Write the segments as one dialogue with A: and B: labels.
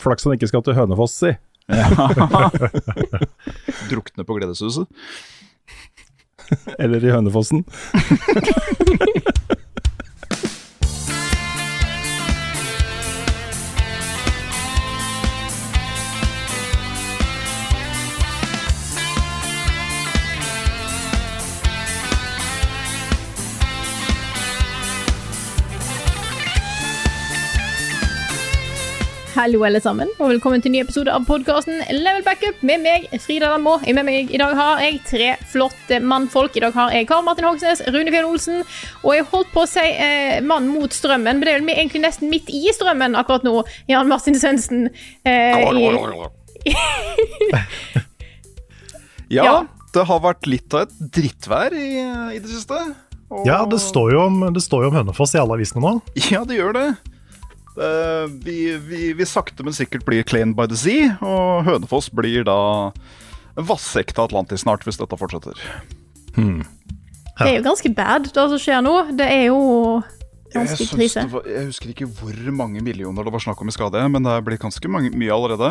A: Flaks han ikke skal til Hønefoss, si.
B: Drukne på Gledeshuset.
A: Eller i Hønefossen.
C: Hallo alle sammen, og velkommen til en ny episode av podkasten Level Backup med meg, Frida Danmo. Med meg i dag har jeg tre flotte mannfolk. I dag har jeg Karl Martin Hogsnes, Rune Fjern Olsen, og jeg holdt på å si eh, mann mot strømmen, men det er vel egentlig nesten midt i strømmen akkurat nå. Jan Martin Svendsen. Eh, i-
B: Ja,
C: Ja.
B: det har vært litt av et drittvær i, i det siste. Og-
D: Ja, det står, jo om, det står jo om Hønefoss i alle avisene nå.
B: Ja, det gjør det. Eh, vi, vi, vi sakte, men sikkert blir Clean by the sea, og Hønefoss blir da vassekte Atlantis snart, hvis dette fortsetter.
C: Det er jo ganske bad, det som skjer nå. Det er jo ganske
B: Jeg,
C: krise.
B: var, jeg husker ikke hvor mange millioner det var snakk om i skade, men det er blitt ganske mange, mye allerede.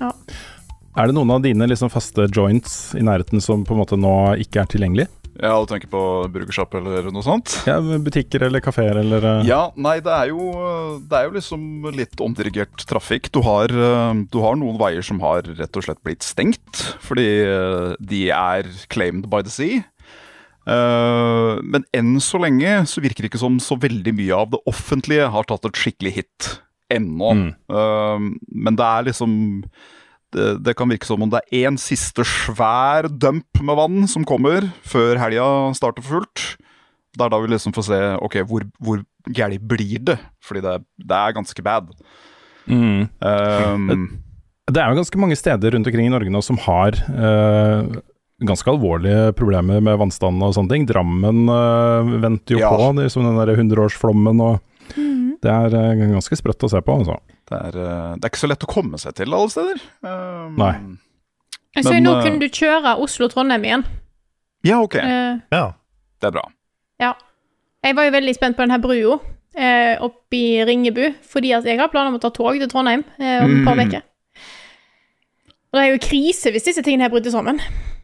A: Er det noen av dine liksom faste joints i nærheten som på en måte nå ikke er tilgjengelig?
B: Ja, du tenker på burgersjapp eller noe sånt?
A: Ja, Butikker eller kafeer eller eh,
B: Ja, nei, det er jo, det er jo liksom litt omdirigert trafikk. Du har, eh, du har noen veier som har rett og slett blitt stengt, fordi eh, de er claimed by the sea. Men enn så lenge så virker det ikke som så veldig mye av det offentlige har tatt et skikkelig hit ennå.
A: Mm.
B: Men det er liksom det, kan virke som om det er én siste svær dump med vann som kommer før helga starter for fullt. Det er da vi liksom får se ok, hvor, hvor gæli blir det, fordi det, det er ganske bad.
A: mm.
B: Um,
A: Det er jo ganske mange steder rundt omkring i Norge nå som har uh, ganske alvorlige problemer med vannstanden og sånne ting. Drammen uh, venter jo
B: Ja.
A: på er den der hundreårsflommen og Det er eh, ganske sprøtt å se på, altså.
B: det, er, eh, det er ikke så lett å komme seg til alle steder. Um,
A: Nei.
C: Så
B: jo
C: nå
B: eh,
C: kunne du kjøre Oslo-Trondheim igjen.
B: Ja, ok.
C: Uh,
D: Ja.
B: Det er bra.
C: Ja. Jeg var jo veldig spent på denne brua eh, oppe i Ringebu, fordi at jeg har planer om å ta tog til Trondheim eh, om et par
B: Mm.
C: uker. Og det er jo krise hvis disse tingene her bryter sammen.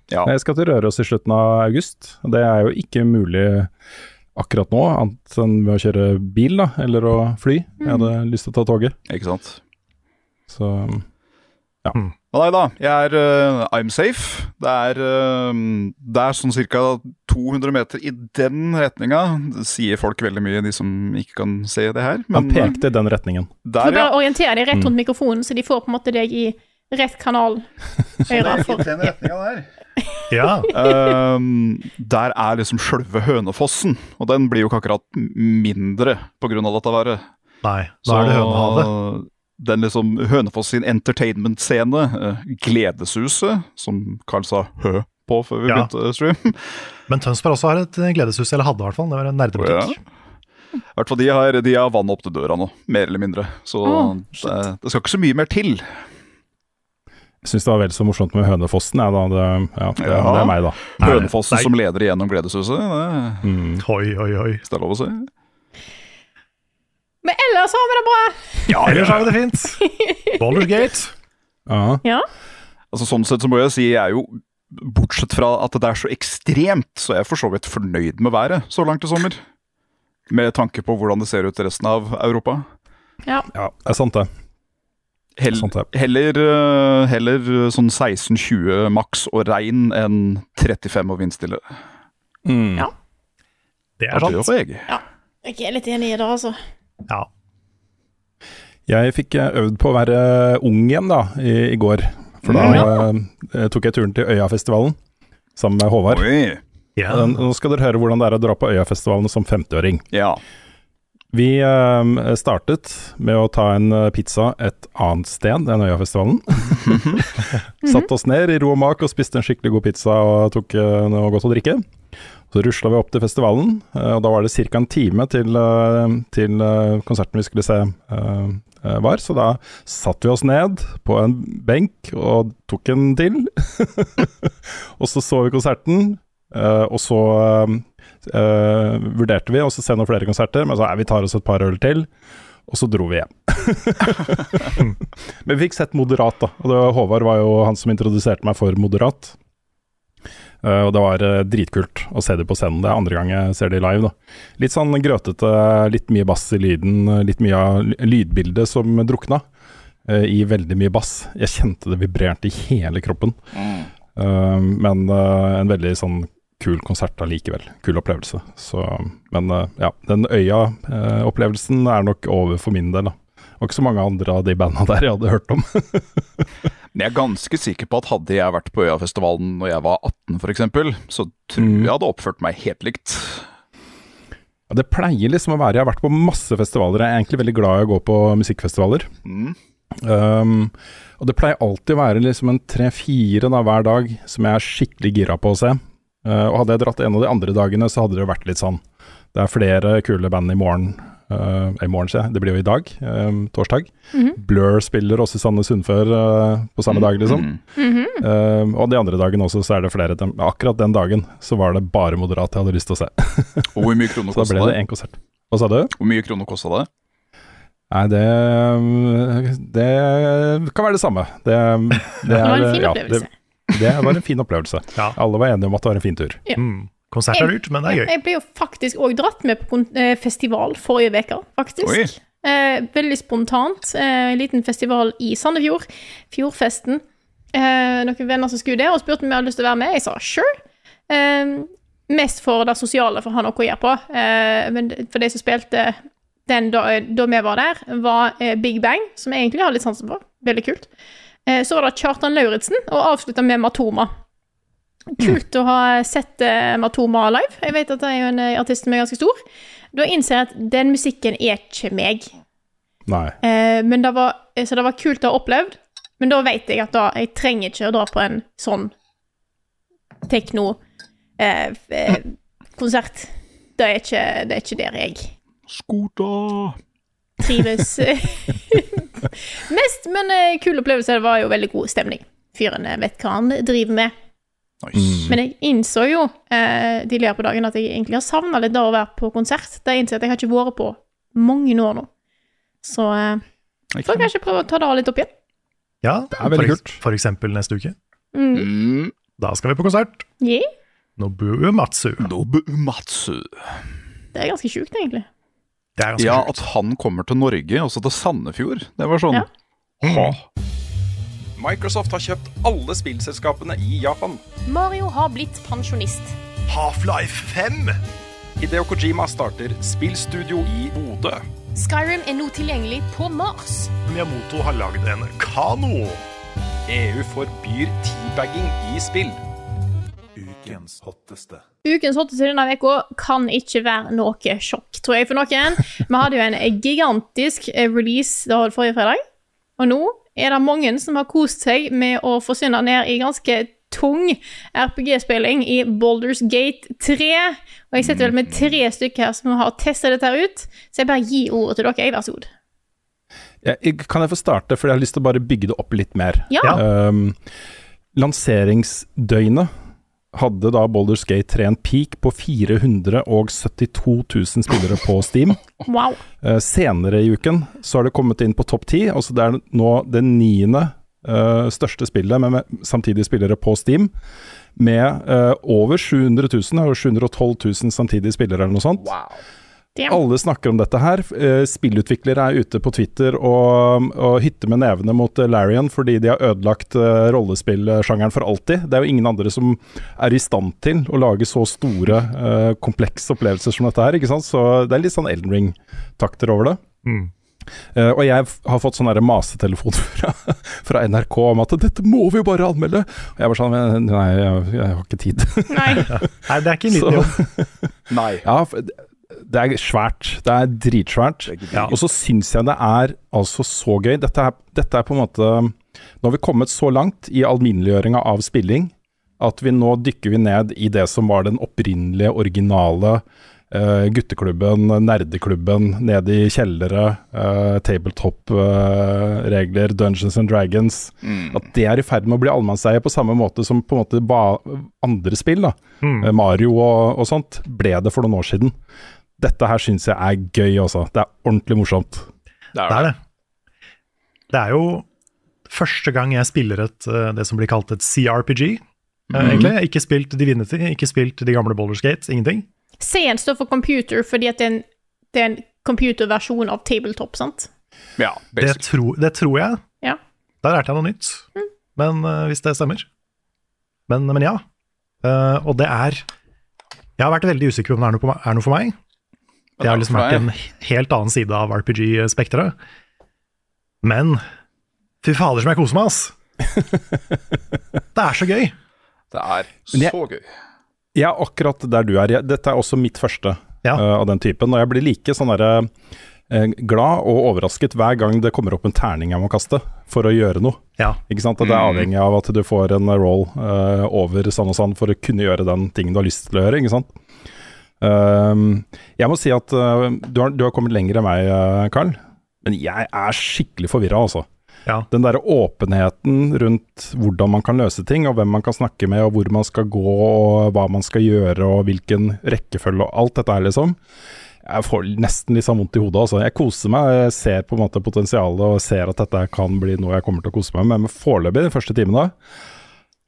B: Ja.
A: Jeg skal til Røros i slutten av august. Det er jo ikke mulig akkurat nå, annet enn ved å kjøre bil da, eller å fly. Jeg hadde lyst til å ta toget.
B: Ikke sant?
A: Så
B: Men nei da, jeg er uh, I'm safe. Det er, uh, det er sånn ca. 200 meter i den retninga. Det sier folk veldig mye, de som ikke kan se det her. Men Han
A: pekte i den retningen.
C: Du
B: da ja.
C: bare orientere deg rett
A: Mm.
C: rundt mikrofonen, så de får på en måte deg i rett kanal. Høyre ikke
B: den retninga der.
D: Ja.
B: um, der er liksom sjølve Hønefossen, og den blir jo ikke akkurat mindre pga. dette været.
D: Nei, da er det Hønehavet.
B: Den liksom Hønefoss sin entertainment-scene, uh, Gledeshuset, som Carl sa hø på før vi
D: Ja.
B: begynte stream.
D: Men Tønsberg også har et eh, gledeshus, eller hadde i hvert fall. Det var en nerdebutikk.
B: I hvert fall de har, de har vann opp til døra nå, mer eller mindre. Så
C: oh,
B: det, det skal ikke så mye mer til.
A: Jeg syns det var vel så morsomt med Hønefossen, jeg, da. Det, ja, det,
B: Ja.
A: det er meg, da.
D: Nei,
B: Hønefossen
D: nei.
B: som leder igjennom Gledeshuset, det,
A: Mm.
D: Oi, oi, oi.
B: hvis det er lov å si.
C: Men ellers har vi det bra!
D: Ja, ellers har vi det fint. Bouldergate.
A: Ja.
C: Ja.
B: Altså Sånn sett så må jeg si jeg er jo Bortsett fra at det er så ekstremt, så er jeg for så vidt fornøyd med været så langt i sommer. Med tanke på hvordan det ser ut i resten av Europa.
C: Ja.
A: ja, det er sant, det.
B: Hell, heller, øh, heller sånn 16-20 maks og regn enn 35 og vindstille.
A: Mm.
C: Ja.
D: Det er sant.
B: Ja, jeg.
C: Er litt enig i det, altså.
D: Ja.
A: Jeg fikk eh, øvd på å være ung igjen da, i, i går. For da eh, tok jeg turen til Øyafestivalen sammen med Håvard.
B: Oi.
D: Ja.
A: Nå skal dere høre hvordan det er å dra på Øyafestivalen som 50-åring.
B: Ja.
A: Vi eh, startet med å ta en eh, pizza et annet sted enn Øyafestivalen. Satt oss ned i ro og mak og spiste en skikkelig god pizza og tok eh, noe godt å drikke. Så rusla vi opp til festivalen, eh, og da var det ca. en time til, til konserten vi skulle se var. Så da satte vi oss ned på en benk og tok en til. og så så vi konserten, og så eh, vurderte vi å se noen flere konserter, men så nei, vi tar oss et par øl til. Og så dro vi hjem. men vi fikk sett Moderat, da. Og var- Håvard var jo han som introduserte meg for Moderat. Uh, og det var uh, dritkult å se dem på scenen. Det er andre gang jeg ser dem live. da. Litt sånn grøtete, litt mye bass i lyden, litt mye av lydbildet som drukna i veldig mye bass. Jeg kjente det vibrerte i hele kroppen. Eh, men uh, en veldig sånn kul konsert allikevel. Kul opplevelse. Så, men eh, ja, den Øya-opplevelsen er nok over for min del, da. Var ikke så mange andre av de banda der jeg hadde hørt om.
B: Men jeg er ganske sikker på at hadde jeg vært på Øyafestivalen når jeg var 18 f.eks., så tror
A: Mm.
B: jeg hadde oppført meg helt likt.
A: Ja, det pleier liksom å være Jeg har vært på masse festivaler. Jeg er egentlig veldig glad i å gå på musikkfestivaler.
B: Mm.
A: Um, og det pleier alltid å være liksom en tre-fire hver dag som jeg er skikkelig gira på å se. Uh, og hadde jeg dratt en av de andre dagene, så hadde det jo vært litt sånn Det er flere kule band i morgen. Uh, I morgen, sier jeg. Det blir jo i dag. um, torsdag.
C: Mhm.
A: Blur spiller også Sanne Sundfør uh, på samme dag, liksom.
B: Mm.
A: -hmm. Og de andre dagene også, så er det flere. dem- Akkurat den dagen så var det bare Moderat jeg hadde lyst til å se.
B: Og hvor mye kroner
A: Så da ble det
B: det?
A: én konsert. Hva sa du?
B: Hvor mye kroner kosta det?
A: Nei, det Det kan være det samme. Det, det,
C: Det var en
A: fin
C: fin
A: ja,
C: opplevelse.
A: Det, det var en fin opplevelse.
D: Ja.
A: Alle var enige om at det var en fin tur.
D: Mm. Konsert er lurt, men det er gøy.
C: Jeg ble jo faktisk òg dratt med på eh, festival forrige uke, faktisk.
B: Oi.
C: Eh, veldig spontant. Eh, en liten festival i Sandefjord. Fjordfesten. Eh, noen venner som skulle det, og spurte om jeg hadde lyst til å være med. Jeg sa sure. Eh, mest for det sosiale, for å ha noe å gjøre på. Eh, men for de som spilte den da, da vi var der, var eh, Big Bang, som jeg egentlig har litt sansen for. Veldig kult. Eh, så var det Kjartan Lauritzen, og avslutta med Matoma. Kult å ha sett eh, Matoma live. Jeg vet at det er jo en eh, artist som er ganske stor. Da innser jeg at den musikken er ikke meg.
A: Nei.
C: Men det var, så det var kult å ha opplevd. Men da vet jeg at da, jeg trenger ikke å dra på en sånn tekno-konsert. Eh, det, det er ikke der jeg
B: Skuta!
C: trives. Mest, men uh, kul opplevelse. Det var jo veldig god stemning. Fyren eh, vet hva han driver med.
B: Nice.
C: Men jeg innså jo uh, tidligere på dagen at jeg egentlig har savna litt da å være på konsert. Det innså jeg at jeg har ikke vært på mange år nå. Så uh,
B: jeg
C: får kanskje prøve å ta det litt opp igjen.
D: Ja, det
A: er veldig kult.
D: For eksempel neste uke.
C: Mm.
B: Mm.
D: Da skal vi på konsert.
C: Yeah.
D: Nobu Uematsu.
B: Nobu Umatsu.
C: Det er ganske sjukt, egentlig.
D: Det er ganske
B: Ja, at han kommer til Norge, også til Sandefjord. Det var sånn
C: Ja.
A: Microsoft har kjøpt alle spillselskapene i Japan.
C: Mario har blitt pensjonist.
D: Half-Life 5!
A: Hideo Kojima starter spillstudio i Bodø.
C: Skyrim er nå tilgjengelig på Mars.
D: Miyamoto har lagd en kano.
A: EU forbyr teabagging i spill.
D: Ukens hotteste.
C: Ukens hotteste denne uka kan ikke være noe sjokk, tror jeg, for noen. Vi hadde jo en gigantisk eh, release var forrige fredag, og nå er det mange som har kost seg med å forsvinne ned i ganske tung RPG-spilling i Boulders Gate 3. Og jeg sitter vel med tre stykker her som har testa dette ut, så jeg bare gir ordet til dere. Jeg, vær så god.
A: Kan jeg få starte, for jeg har lyst til å bare bygge det opp litt mer.
C: Ja.
A: Um, lanseringsdøgnet hadde da Boulders Gate 3 en peak på 472 000 spillere på Steam.
C: Wow.
A: Uh, senere i uken så har det kommet inn på topp ti. Altså det er nå det niende uh, største spillet med, med samtidige spillere på Steam. Med uh, over 700 000, og 712 000 samtidige spillere eller noe sånt.
C: Damn.
A: Alle snakker om dette her. Eh, Spillutviklere er ute på Twitter og, og hytter med nevene mot eh, Larian fordi de har ødelagt eh, rollespillsjangeren for alltid. Det er jo ingen andre som er i stand til å lage så store, komplekse opplevelser som dette her. ikke sant? Så det er litt sånn Elden Ring-takter over det.
D: Mm.
A: Uh, og jeg har fått sånn masetelefon fra, fra NRK om at 'dette må vi jo bare anmelde'. Og jeg var sånn Nei, jeg, jeg har ikke tid.
C: Nei.
D: Nei, det er ikke en liten jobb.
B: Nei.
A: Ja, for det- er svært. Det er dritsvært.
D: Ja.
A: Og så syns jeg det er altså så gøy. Dette er, dette er på en måte Nå har vi kommet så langt i alminneliggjøringa av spilling at vi nå dykker vi ned i det som var den opprinnelige, originale uh, gutteklubben, nerdeklubben, nede i kjellere, uh, tabletop-regler, Dungeons and Dragons. At det er i ferd med å bli allmannseie på samme måte som på en måte ba andre spill. da. Mm. Mario og, og sånt ble det for noen år siden. Dette her syns jeg er gøy, altså. Det er ordentlig morsomt.
B: Det
D: Det er det. Det er jo første gang jeg spiller et, eh, det som blir kalt et CRPG. mm. egentlig. Jeg har Ikke spilt Divinity, ikke spilt de gamle Boulders Gate, ingenting.
C: C-en står for computer fordi at det er en, det er en computerversjon av tabletop, sant?
B: Ja,
D: Det, tro, det tror jeg.
C: Ja.
D: Da lærte jeg noe nytt. Men uh, hvis det stemmer. Men, men ja. Uh, og det er Jeg har vært veldig usikker på om det er noe, på, er noe for meg. Det har liksom vært en helt annen side av RPG-spekteret. Men fy fader som jeg koser meg, ass! det er så gøy.
B: Det er så gøy.
A: Jeg er akkurat der du er. Dette er også mitt første
D: Ja.
A: uh, av den typen. Og jeg blir like sånn derre eh, glad og overrasket hver gang det kommer opp en terning jeg må kaste for å gjøre noe.
D: Ja.
A: Ikke sant? At Det er
B: Mm.
A: avhengig av at du får en roll uh, over sånn og sånn for å kunne gjøre den tingen du har lyst til å gjøre. Ikke sant? Ehm, jeg må si at eh, du, har, du har kommet lenger enn meg, Karl Carl. Men jeg er skikkelig forvirra, altså.
D: Ja.
A: Den derre åpenheten rundt hvordan man kan løse ting, og hvem man kan snakke med, og hvor man skal gå, og hva man skal gjøre, og hvilken rekkefølge, og alt dette her, liksom. Jeg får nesten litt sånn vondt i hodet, altså. Jeg koser meg, jeg ser på en måte potensialet, og ser at dette kan bli noe jeg kommer til å kose meg med, men foreløpig, de første timene,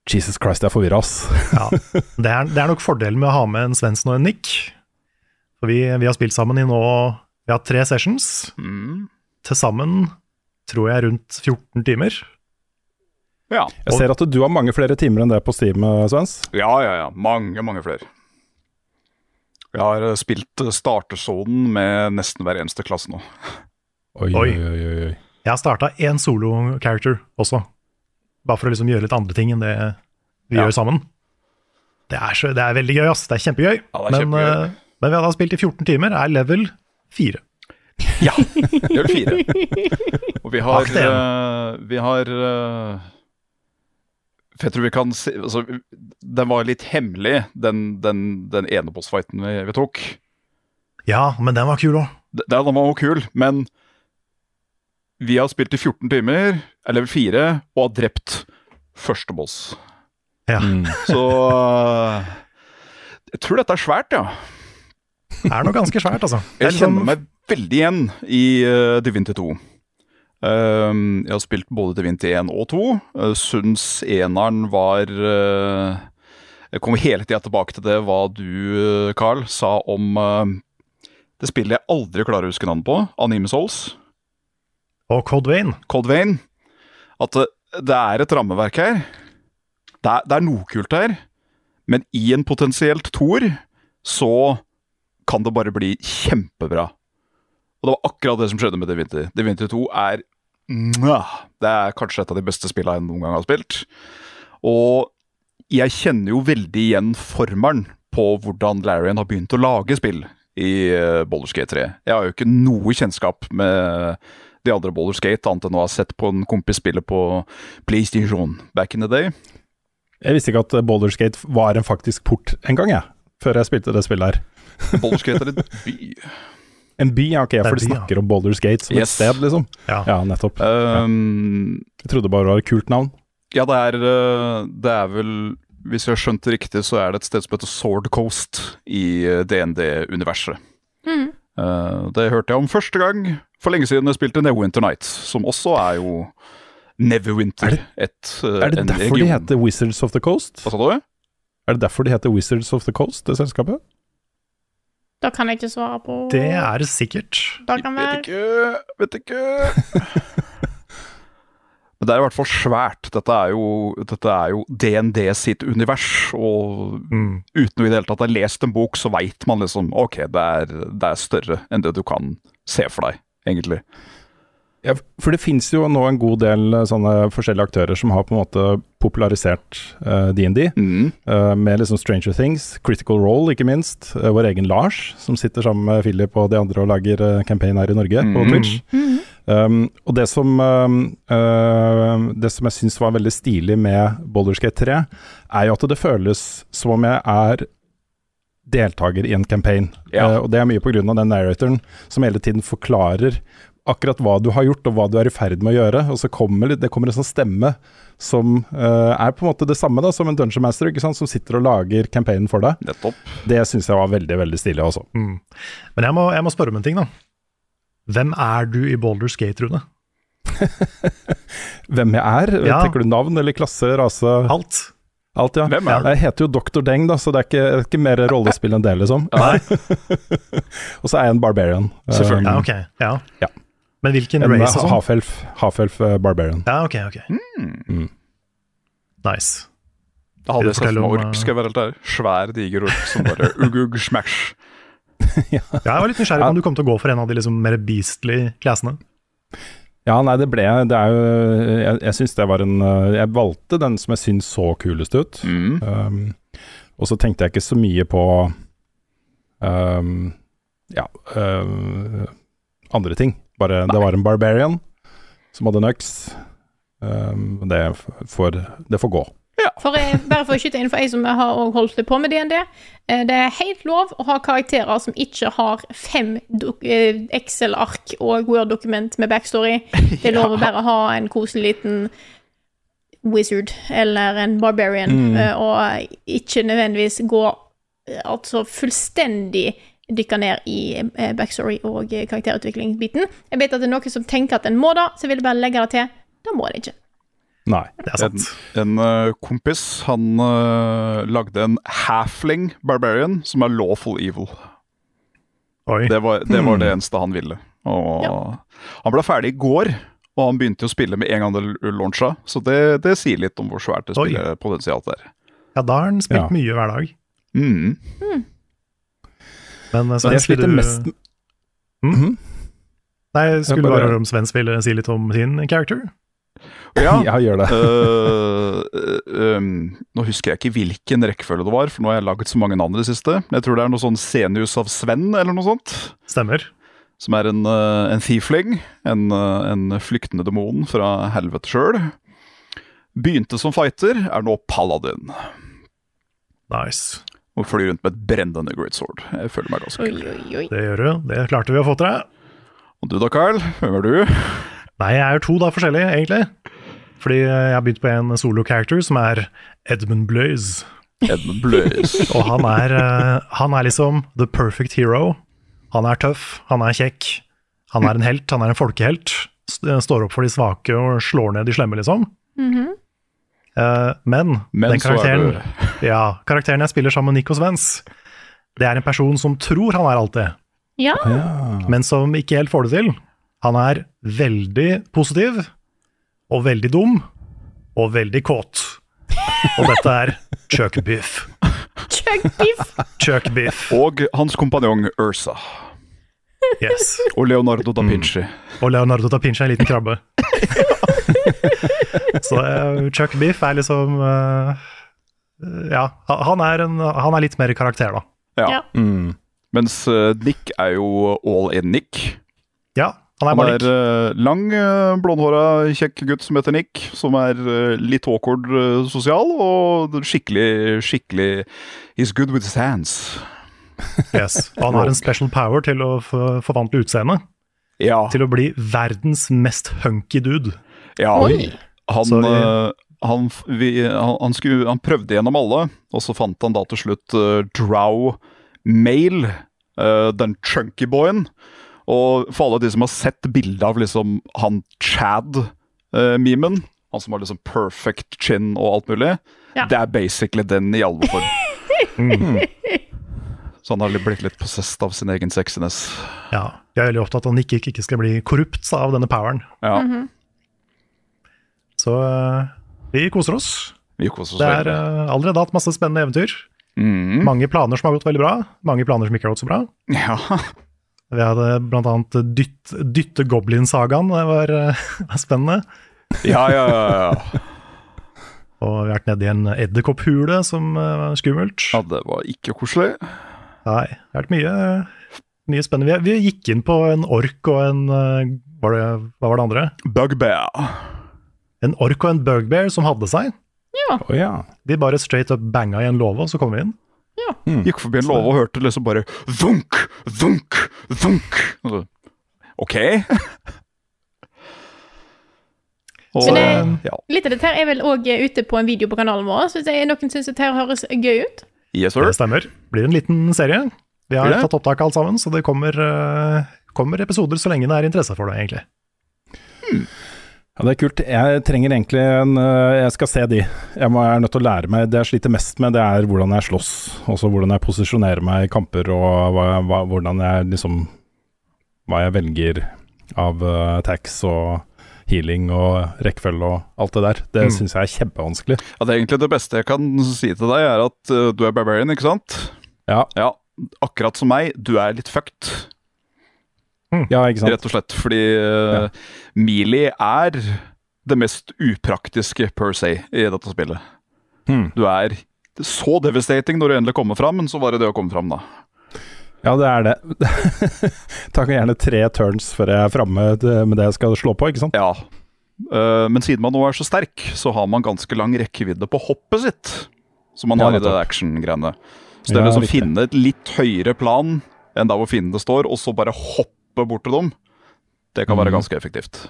A: Jesus Christ, jeg er forvirra, ass.
D: Ja, det er, det er nok fordelen med å ha med en Svendsen og en Nick. For vi, vi har spilt sammen i nå Vi har tre sessions.
B: Mm.
D: Til sammen tror jeg rundt 14 timer.
B: Ja.
A: Jeg ser at du har mange flere timer enn det på Steam, eh, Svens.
B: ja, ja, ja. Mange, mange flere. Jeg har eh, spilt eh, startersonen med nesten hver eneste klasse nå.
A: Oi,
D: Oi.
A: oi, oi, oi.
D: Jeg har starta én solo-character også. Bare for å liksom gjøre litt andre ting enn det vi
B: Ja.
D: gjør sammen. Det er, så, det er veldig gøy, ass. Det er kjempegøy.
B: Ja, det er
D: men,
B: kjempegøy.
D: Uh, men vi hadde spilt i 14 timer, er level 4.
B: Ja, det fire. Og vi har, uh, vi har uh, For jeg tror vi kan si altså, Den var litt hemmelig, den, den, den ene bossfighten vi, vi tok.
D: Ja, men den var kul òg.
B: Den, Den var òg kul, men vi har spilt i 14 timer, er level 4, og har drept første boss.
D: Ja.
A: Mm.
B: Så eh, jeg tror dette er svært, ja.
D: Det er noe ganske svært, altså.
B: Jeg
D: liksom-
B: kjenner meg veldig igjen i uh, Divinity 2. Um, jeg har spilt både Divinity 1 og 2. Uh, Syns eneren var uh, Jeg kommer hele tida tilbake til det hva du, Carl, sa om uh, det spillet jeg aldri klarer å huske navnet på, Anime Souls,
D: Og Cold Vein.
B: Cold Vein. At det er et rammeverk her. Det er, det er noe kult her, men i en potensielt toer så kan det bare bli kjempebra. Og det var akkurat det som skjedde med Divinity. Divinity 2 er Det er kanskje et av de beste spillene jeg noen gang har spilt. Og jeg kjenner jo veldig igjen formelen på hvordan Larrion har begynt å lage spill i Baldur's Gate 3. Jeg har jo ikke noe kjennskap med de andre Baldur's Gate, annet enn å ha sett på en kompis spille på PlayStation back in the day.
A: Jeg visste ikke at Baldur's Gate var en faktisk port en gang, jeg. Før jeg spilte det spillet her.
B: Baldur's Gate er en by.
A: En by, ja, ok, for de
D: snakker ja.
A: om Baldur's Gate som
B: Yes.
A: et sted, liksom.
D: Ja.
A: Ja, nettopp.
B: Um,
A: Jeg trodde bare det var et kult navn.
B: Ja, det er, øh, det er vel Hvis jeg har skjønt det riktig, så er det et sted som heter Sword Coast i øh, DND-universet.
C: Mhm.
B: Uh, det hørte jeg om første gang for lenge siden jeg spilte Neverwinter Nights, som også er jo Neverwinter.
A: Er det-
B: et, øh,
A: Er det
B: en
A: derfor de heter Wizards of the Coast?
B: Hva sa du?
A: Er det derfor de heter Wizards of the Coast, det selskapet?
C: Da kan jeg ikke svare på
D: Det er sikkert.
C: Da kan
B: Vet
C: være
B: ikke, vet ikke. Men det er i hvert fall svært. Dette er jo, dette er jo DND sitt univers. Og
D: Mm.
B: uten å i det hele tatt ha lest en bok, så veit man liksom ok, det er, det er større enn det du kan se for deg, egentlig.
A: Ja, for det finnes jo nå en god del eh, sånne forskjellige aktører som har på en måte popularisert DND.
B: Uh, Mm.
A: uh, med liksom Stranger Things, Critical Role ikke minst. Uh, vår egen Lars, som sitter sammen med Philip og de andre og lager uh, campaign her i Norge på
B: Mhm.
A: Twitch. Um, og det som, um, uh, det som jeg syns var veldig stilig med Boulderskate 3, er jo at det føles som om jeg er deltaker i en campaign.
B: Ja.
A: Uh, og det er mye pga. den narratoren som hele tiden forklarer akkurat hva du har gjort og hva du er i ferd med å gjøre. Og så kommer det, det kommer en sånn stemme som uh, er på en måte det samme da, som en dungeon master, ikke sant? som sitter og lager campaignen for deg.
B: Nettopp.
A: Det syns jeg var veldig, veldig stilig også.
D: Mm. Men jeg må, jeg må spørre om en ting, da. Hvem er du i Baldur's Gate, Rune?
A: Hvem jeg er?
D: Ja.
A: Tenker du navn eller klasse, rase?
D: Alt.
A: Alt, ja.
B: Hvem er du?
A: Jeg heter jo Dr. Deng, da, så det er ikke, ikke mer rollespill enn det, liksom.
D: Nei.
A: og så er jeg en barbarian.
B: Selvfølgelig.
D: Ja,
A: Um,
D: ok. Ja.
A: Ja.
D: Men hvilken
A: en
D: race og sånn?
A: half-elf half-elf, uh, barbarian.
D: Ja, ok, ok.
A: Mm.
D: Nice.
B: Da hadde jeg sett meg ork, skal jeg være helt ærlig. Svær, diger ork som bare ugg-ugg smash.
D: Ja, jeg var litt nysgjerrig på om du kom til å gå for en av de liksom mer beastly classene.
A: Ja, nei, det ble Det er jo Jeg, jeg syns det var en uh, Jeg valgte den som jeg syns så kulest ut.
B: Mm.
A: Um, og så tenkte jeg ikke så mye på um, ja, um, andre ting. Bare det var en barbarian som hadde en øks. Um, det, får, det får gå.
C: For jeg, bare for å skyte inn for jeg som har holdt holdt på med DND. eh, Det er helt lov å ha karakterer som ikke har fem eh, Excel-ark og Word-dokument med backstory. Det er lov å bare ha en koselig liten wizard eller en barbarian, mm. og ikke nødvendigvis gå eh, altså fullstendig dykke ned i eh, backstory og eh, karakterutvikling-biten. Jeg vet at det er noen som tenker at en må da, så jeg ville bare legge det til. Da må det ikke.
A: Nei.
D: Det er
B: En,
D: sant.
B: en en kompis han uh, lagde en halfling barbarian som er lawful evil.
D: Oi.
B: Det var det, var det eneste han ville. Og Han ble ferdig i går, og han begynte å spille med en gang det launcha. Så det, det sier litt om hvor svært det
D: spiller
B: spillepotensialet er.
D: Ja, da har han spilt
A: Ja.
D: mye hver dag.
B: Mm.
D: Eh,
A: Men
D: Sven,
A: jeg sliter
D: skulle du
A: mest
D: Mm? Nei, skulle
A: bare-
D: bare høre om Sven ville si litt om sin character?
B: Ja,
A: Ja, gjør det.
B: uh, um, nå husker jeg ikke hvilken rekkefølge det var, for nå har jeg laget så mange navn i det siste. Jeg tror det er noe sånn Senius av Sven, eller noe sånt.
D: Stemmer.
B: Som er en, uh, en thiefling, en, uh, en flyktende demon fra helvete sjøl. Begynte som fighter, er nå paladin.
D: Nice.
B: Og fly rundt med et brennende great sword. Jeg føler meg ganske kul.
C: oi, oi.
D: Det gjør du. Det klarte vi å få til deg.
B: Og du da, Carl? Hvem er du?
D: Nei, jeg er jo to da forskjellige, egentlig. Fordi jeg har begynt på en solo-character som er Edmund Bløys.
B: Edmund Bløys.
D: Og han er, eh, han er liksom the perfect hero. Han er tøff, han er kjekk, han er en helt, han er en folkehelt. St- Står opp for de svake og slår ned de slemme, liksom. Eh, men,
B: Men
D: den
B: så er
D: karakteren,
B: du
D: ja, karakteren jeg spiller sammen med Nico Svens, det er en person som tror han er alt det,
C: Ja.
D: men som ikke helt får det til. Han er veldig positiv, og veldig dum, og veldig kåt. Og dette er Chuck Biff.
C: Chuck Biff.
D: Chuck Biff,
B: Og hans kompanjong Ursa.
D: yes.
B: Og Leonardo da Vinci.
D: Og Leonardo da Vinci er en liten krabbe. Så eh, Chuck Biff er liksom eh, Ja, han er, en, han er litt mer karakter, da.
B: Ja.
C: Ja.
A: Mm.
B: Mens eh, Nick er jo all in Nick.
D: Ja, han er bare
B: er
D: Han
B: er lang, blondhåra, kjekk gutt som heter Nick. Som er litt awkward sosial, og skikkelig, skikkelig He's good with his hands.
D: Yes. Og han har en special power til å forvandle utseendet
B: Ja.
D: til å bli verdens mest hunky dude.
B: Ja.
C: Oi.
B: Han, eh, han, vi, han, han, skulle, han prøvde gjennom alle, og så fant han da til slutt uh, Drow Male, uh, den chunky boyen. Og for alle de som har sett bildet av liksom han Chad-memen, han som har liksom perfect chin og alt mulig,
C: Ja.
B: det er basically den i alveform.
D: Mm.
B: Så han har blitt litt possessed av sin egen sexiness.
D: Ja, jeg er veldig opptatt av at han ikke, ikke skal bli korrupt av denne poweren.
B: Ja,
D: Så eh, vi koser oss.
B: vi koser oss
D: Det er eh, allerede hatt masse spennende eventyr.
B: Mm.
D: Mange planer som har gått veldig bra, mange planer som ikke har gått så bra.
B: Ja.
D: Vi hadde blant annet dytt, Dytte Goblin-sagaen, det var, eh, var spennende.
B: Ja, ja, ja. ja.
D: Og vi har vært nede i en edderkopphule, som var skummelt.
B: ja det var ikke koselig.
D: Nei, det har vært mye, mye spennende. Vi, vi gikk inn på en ork og en var det, Hva var det andre?
B: Bugbear.
D: En ork og en bugbear som hadde seg.
A: Å ja.
D: De bare straight up banga i en låve, og så kom vi inn.
B: Gikk forbi en låve og hørte liksom bare vunk, vunk, vunk. Så, OK. Og,
C: Men
B: eh,
C: det-
B: ja.
C: Litt av dette her er vel òg ute på en video på kanalen vår, så hvis noen syns dette her høres gøy ut
B: Yes,
D: Det stemmer. Blir en liten serie. Vi har tatt opptak alt sammen, så det kommer, eh, kommer episoder så lenge det er interesse for det, egentlig.
A: Ja, Det er kult. Jeg trenger egentlig en øh, Jeg skal se de. Jeg, må, jeg er nødt til å lære meg Det jeg sliter mest med, det er hvordan jeg slåss. Også hvordan jeg posisjonerer meg i kamper, og hva, hva, hvordan jeg liksom Hva jeg velger av uh, attacks og healing og rekkefølge og alt det der. Det
D: Mm.
A: syns jeg er kjempevanskelig.
B: Ja, det er egentlig det beste jeg kan si til deg, er at uh, du er barbarian, ikke sant?
A: Ja,
B: Ja, akkurat som meg, du er litt fucked,
A: ja ikke sant.
B: rett og slett. Fordi uh, Melee er det mest upraktiske per se i dette spillet.
A: Mm.
B: Du er så devastating når du endelig kommer fram, men så var det det å komme fram, da.
A: Ja, det er det. Takk gjerne tre turns før jeg er framme med det jeg skal slå på, ikke sant?
B: Ja. Eh, men siden man nå er så sterk, så har man ganske lang rekkevidde på hoppet sitt. Som man
A: Ja,
B: har i det action-greiene. Så det er
A: Ja,
B: liksom
A: å
B: finne et litt høyere plan enn der hvor fiendene står, og så bare hoppe bort til dem. Det kan være
A: Mhm.
B: ganske effektivt.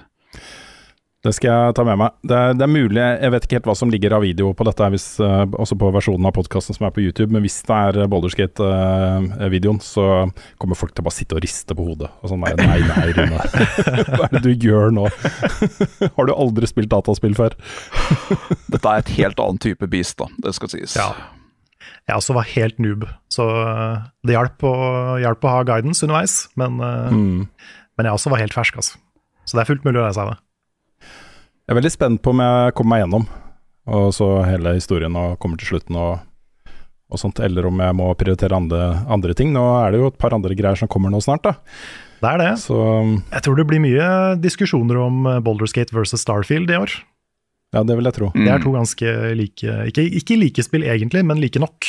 A: Det skal jeg ta med meg. Det er, det er mulig, jeg vet ikke helt hva som ligger av video på dette, hvis, eh, også på versjonen av podkasten som er på YouTube, men hvis det er Boulderskate-videoen, så kommer folk til å bare sitte og riste på hodet. Og sånn, nei, nei, nei, Rune. Hva er det du gjør nå? Har du aldri spilt dataspill før?
B: Dette er et helt annen type beast, da. Det skal sies.
D: Ja. Jeg også var helt noob, så eh, det hjalp å, å ha guidance underveis. Men, eh,
A: Mm.
D: men jeg også var helt fersk, altså. Så det er fullt mulig å lære seg det.
A: Jeg er veldig spent på om jeg kommer meg gjennom, og så hele historien og kommer til slutten og, og sånt, eller om jeg må prioritere andre, andre ting. Nå er det jo et par andre greier som kommer nå snart, da.
D: Det er det.
A: Så
D: Jeg tror det blir mye diskusjoner om eh, Boulderskate versus Starfield i år.
A: Ja, det vil jeg tro.
B: Mm.
D: Det er to ganske like Ikke, ikke like spill egentlig, men like nok.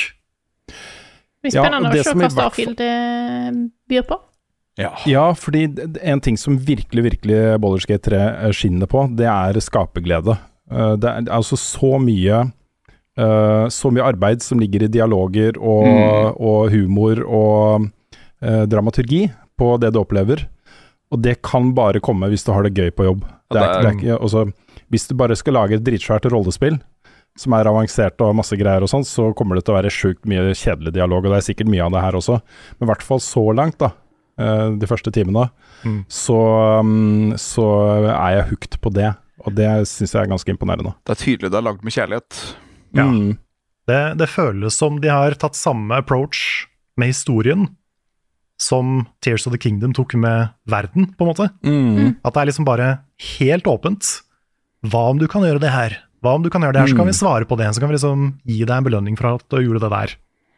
C: Det blir spennende
A: ja, det
C: å se hva Starfield eh, byr på.
B: Ja.
A: Ja, fordi en ting som virkelig, virkelig Bollerskate 3 eh, skinner på, det er skaperglede. Eh, Det er altså så mye eh, Så mye arbeid som ligger i dialoger og,
B: Mm.
A: og humor og eh, dramaturgi på det du opplever. Og det kan bare komme hvis du har det gøy på jobb.
B: Ja,
A: Det er,
B: det er-
A: det er altså, hvis du bare skal lage et dritsvært rollespill som er avansert og masse greier og sånn, så kommer det til å være sjukt mye kjedelig dialog, og det er sikkert mye av det her også. Men i hvert fall så langt, da, eh, de første timene,
D: Mm.
A: så, um, så er jeg hooked på det. Og det syns jeg er ganske imponerende.
B: Det er tydelig det er lagd med kjærlighet.
D: Ja.
A: Mm.
D: Det, det føles som de har tatt samme approach med historien som Tears of the Kingdom tok med verden, på en måte.
A: Mm.
D: At det er liksom bare helt åpent. Hva om du kan gjøre det her? Hva om du kan gjøre det her, så kan
A: Mm.
D: vi svare på det. Så kan vi liksom gi deg en belønning for at du gjorde det der.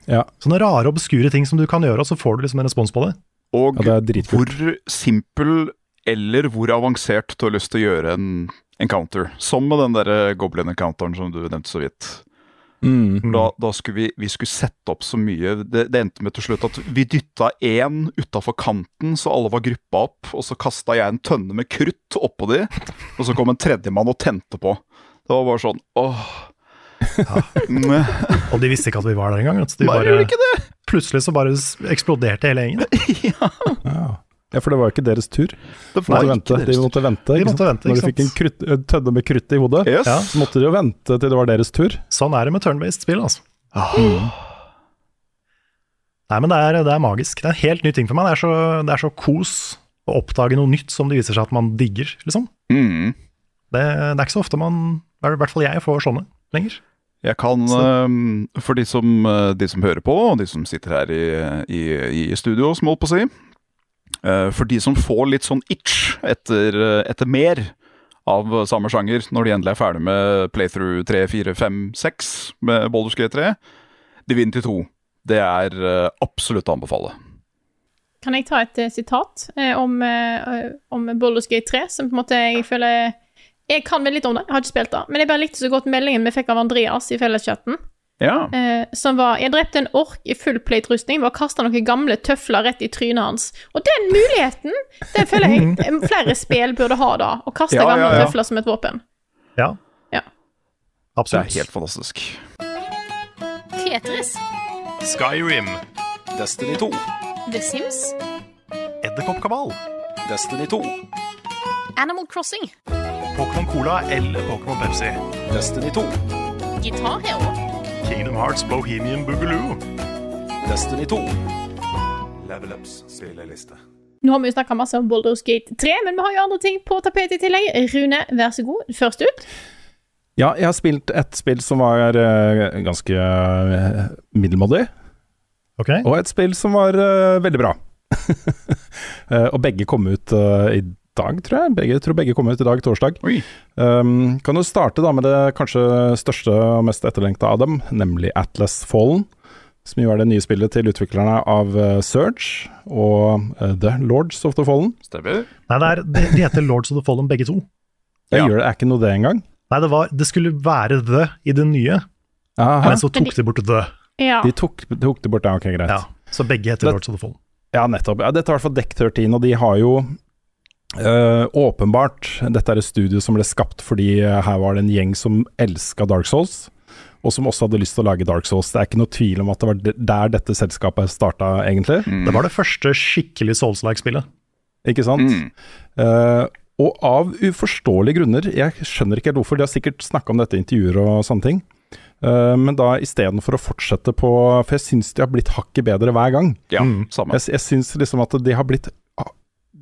A: Ja.
D: Sånne rare, obskure ting som du kan gjøre, og så får du liksom en respons på det.
B: Og
A: Ja, det
B: hvor simpel eller hvor avansert du har lyst til å gjøre en encounter. Som med den der goblin-encounteren som du nevnte så vidt.
A: Mm.
B: Da, da skulle vi, vi skulle sette opp så mye Det, det endte med til slutt at vi dytta én utafor kanten, så alle var gruppa opp. Og så kasta jeg en tønne med krutt oppå de, og så kom en tredjemann og tente på. Det var bare sånn åh. Ja.
D: Og de visste ikke at vi var der engang. De bare, plutselig så bare eksploderte hele gjengen.
A: Ja. ja, for det var jo ikke deres tur.
B: Det
A: De måtte
B: ikke
A: vente.
B: deres
A: De
B: tur.
A: måtte vente,
D: De måtte vente,
A: Når de fikk en krutt, tønne med krutt i hodet,
B: Yes.
D: Ja.
A: så måtte de jo vente til det var deres tur.
D: Sånn er det med turn-based spill, altså.
B: Ah.
D: Nei, men det er, det er magisk. Det er en helt ny ting for meg. Det er så, det er så kos å oppdage noe nytt som det viser seg at man digger, liksom.
B: Mm.
D: Det, det er ikke så ofte man, i hvert fall jeg, får sånne lenger.
B: Jeg kan,
D: Så-
B: for de som, øh, de som hører på, og de som sitter her i, i, i studio, som holdt på å si For de som får litt sånn itch etter, øh, etter mer av samme sjanger, når de endelig er ferdig med playthrough 3, 4, 5, 6 med Baldur's Gate 3, Divinity 2, det er øh, absolutt å anbefale.
C: kan jeg ta et uh, sitat eh, om, uh, om Baldur's Gate 3, som på en måte jeg føler Jeg kan vel litt om det, jeg har ikke spilt det, men jeg bare likte så godt meldingen vi fikk av Andreas i felleschatten.
B: Ja.
C: Eh, som var 'Jeg drepte en ork i full plate-rustning ved å kaste noen gamle tøfler rett i trynet hans'. Og den muligheten, den føler jeg eh, flere spill burde ha, da. Å kaste
B: Ja,
C: gamle
B: ja.
C: tøfler som et våpen.
D: Ja.
C: Ja.
B: Det er helt fantastisk.
C: Tetris,
D: Skyrim.
E: Destiny 2.
C: The Sims,
D: Edderkoppkabal.
E: Destiny 2.
C: Animal Crossing,
D: Pokémon Cola eller Pokémon Pepsi.
E: Destiny 2.
C: Guitar Hero,
D: Kingdom Hearts Bohemian Boogaloo.
E: Destiny 2.
F: Level Ups spilleliste.
C: Nå har vi snakka masse om Baldur's Gate 3, men vi har jo andre ting på tapetet i tillegg. Rune, vær så god. Først ut.
A: Ja, jeg har spilt et spill som var uh, ganske uh, middelmådig,
D: Okay.
A: og et spill som var uh, veldig bra. Eh, og begge kom ut i dag, tror jeg. Begge, tror begge kom ut i dag, torsdag. Um, kan jo starte da med det kanskje største og mest etterlengta av dem, nemlig Atlas Fallen. Som jo er det nye spillet til utviklerne av eh, Surge og uh, The Lords of the Fallen.
B: Stemmer.
D: Nei, det er, de, de heter Lords of the Fallen begge to.
A: Jeg
B: Ja.
A: gjør det, er ikke noe det engang.
D: Nei, det, var, det skulle være The i det nye,
A: Aha,
D: men så tok de bort The.
C: Ja.
A: de tok, tok det bort, ja, ok, greit.
D: Ja, så begge heter Lords of the Fallen.
A: Ja, nettopp. Ja, dette er i hvert fall Deck 13, og de har jo øh, åpenbart Dette er et studio som ble skapt fordi øh, her var det en gjeng som elska Dark Souls, og som også hadde lyst til å lage Dark Souls. Det er ikke noe tvil om at det var der dette selskapet starta, egentlig.
B: Mm.
D: Det var det første skikkelig Souls-like-spillet.
A: Ikke sant?
B: Mm.
A: Uh, og av uforståelige grunner, jeg skjønner ikke helt hvorfor, de har sikkert snakka om dette i intervjuer og sånne ting, uh, men da istedenfor å fortsette på For jeg syns de har blitt hakket bedre hver gang.
B: Ja,
D: Mm.
B: samme.
A: Jeg, jeg syns liksom at de har blitt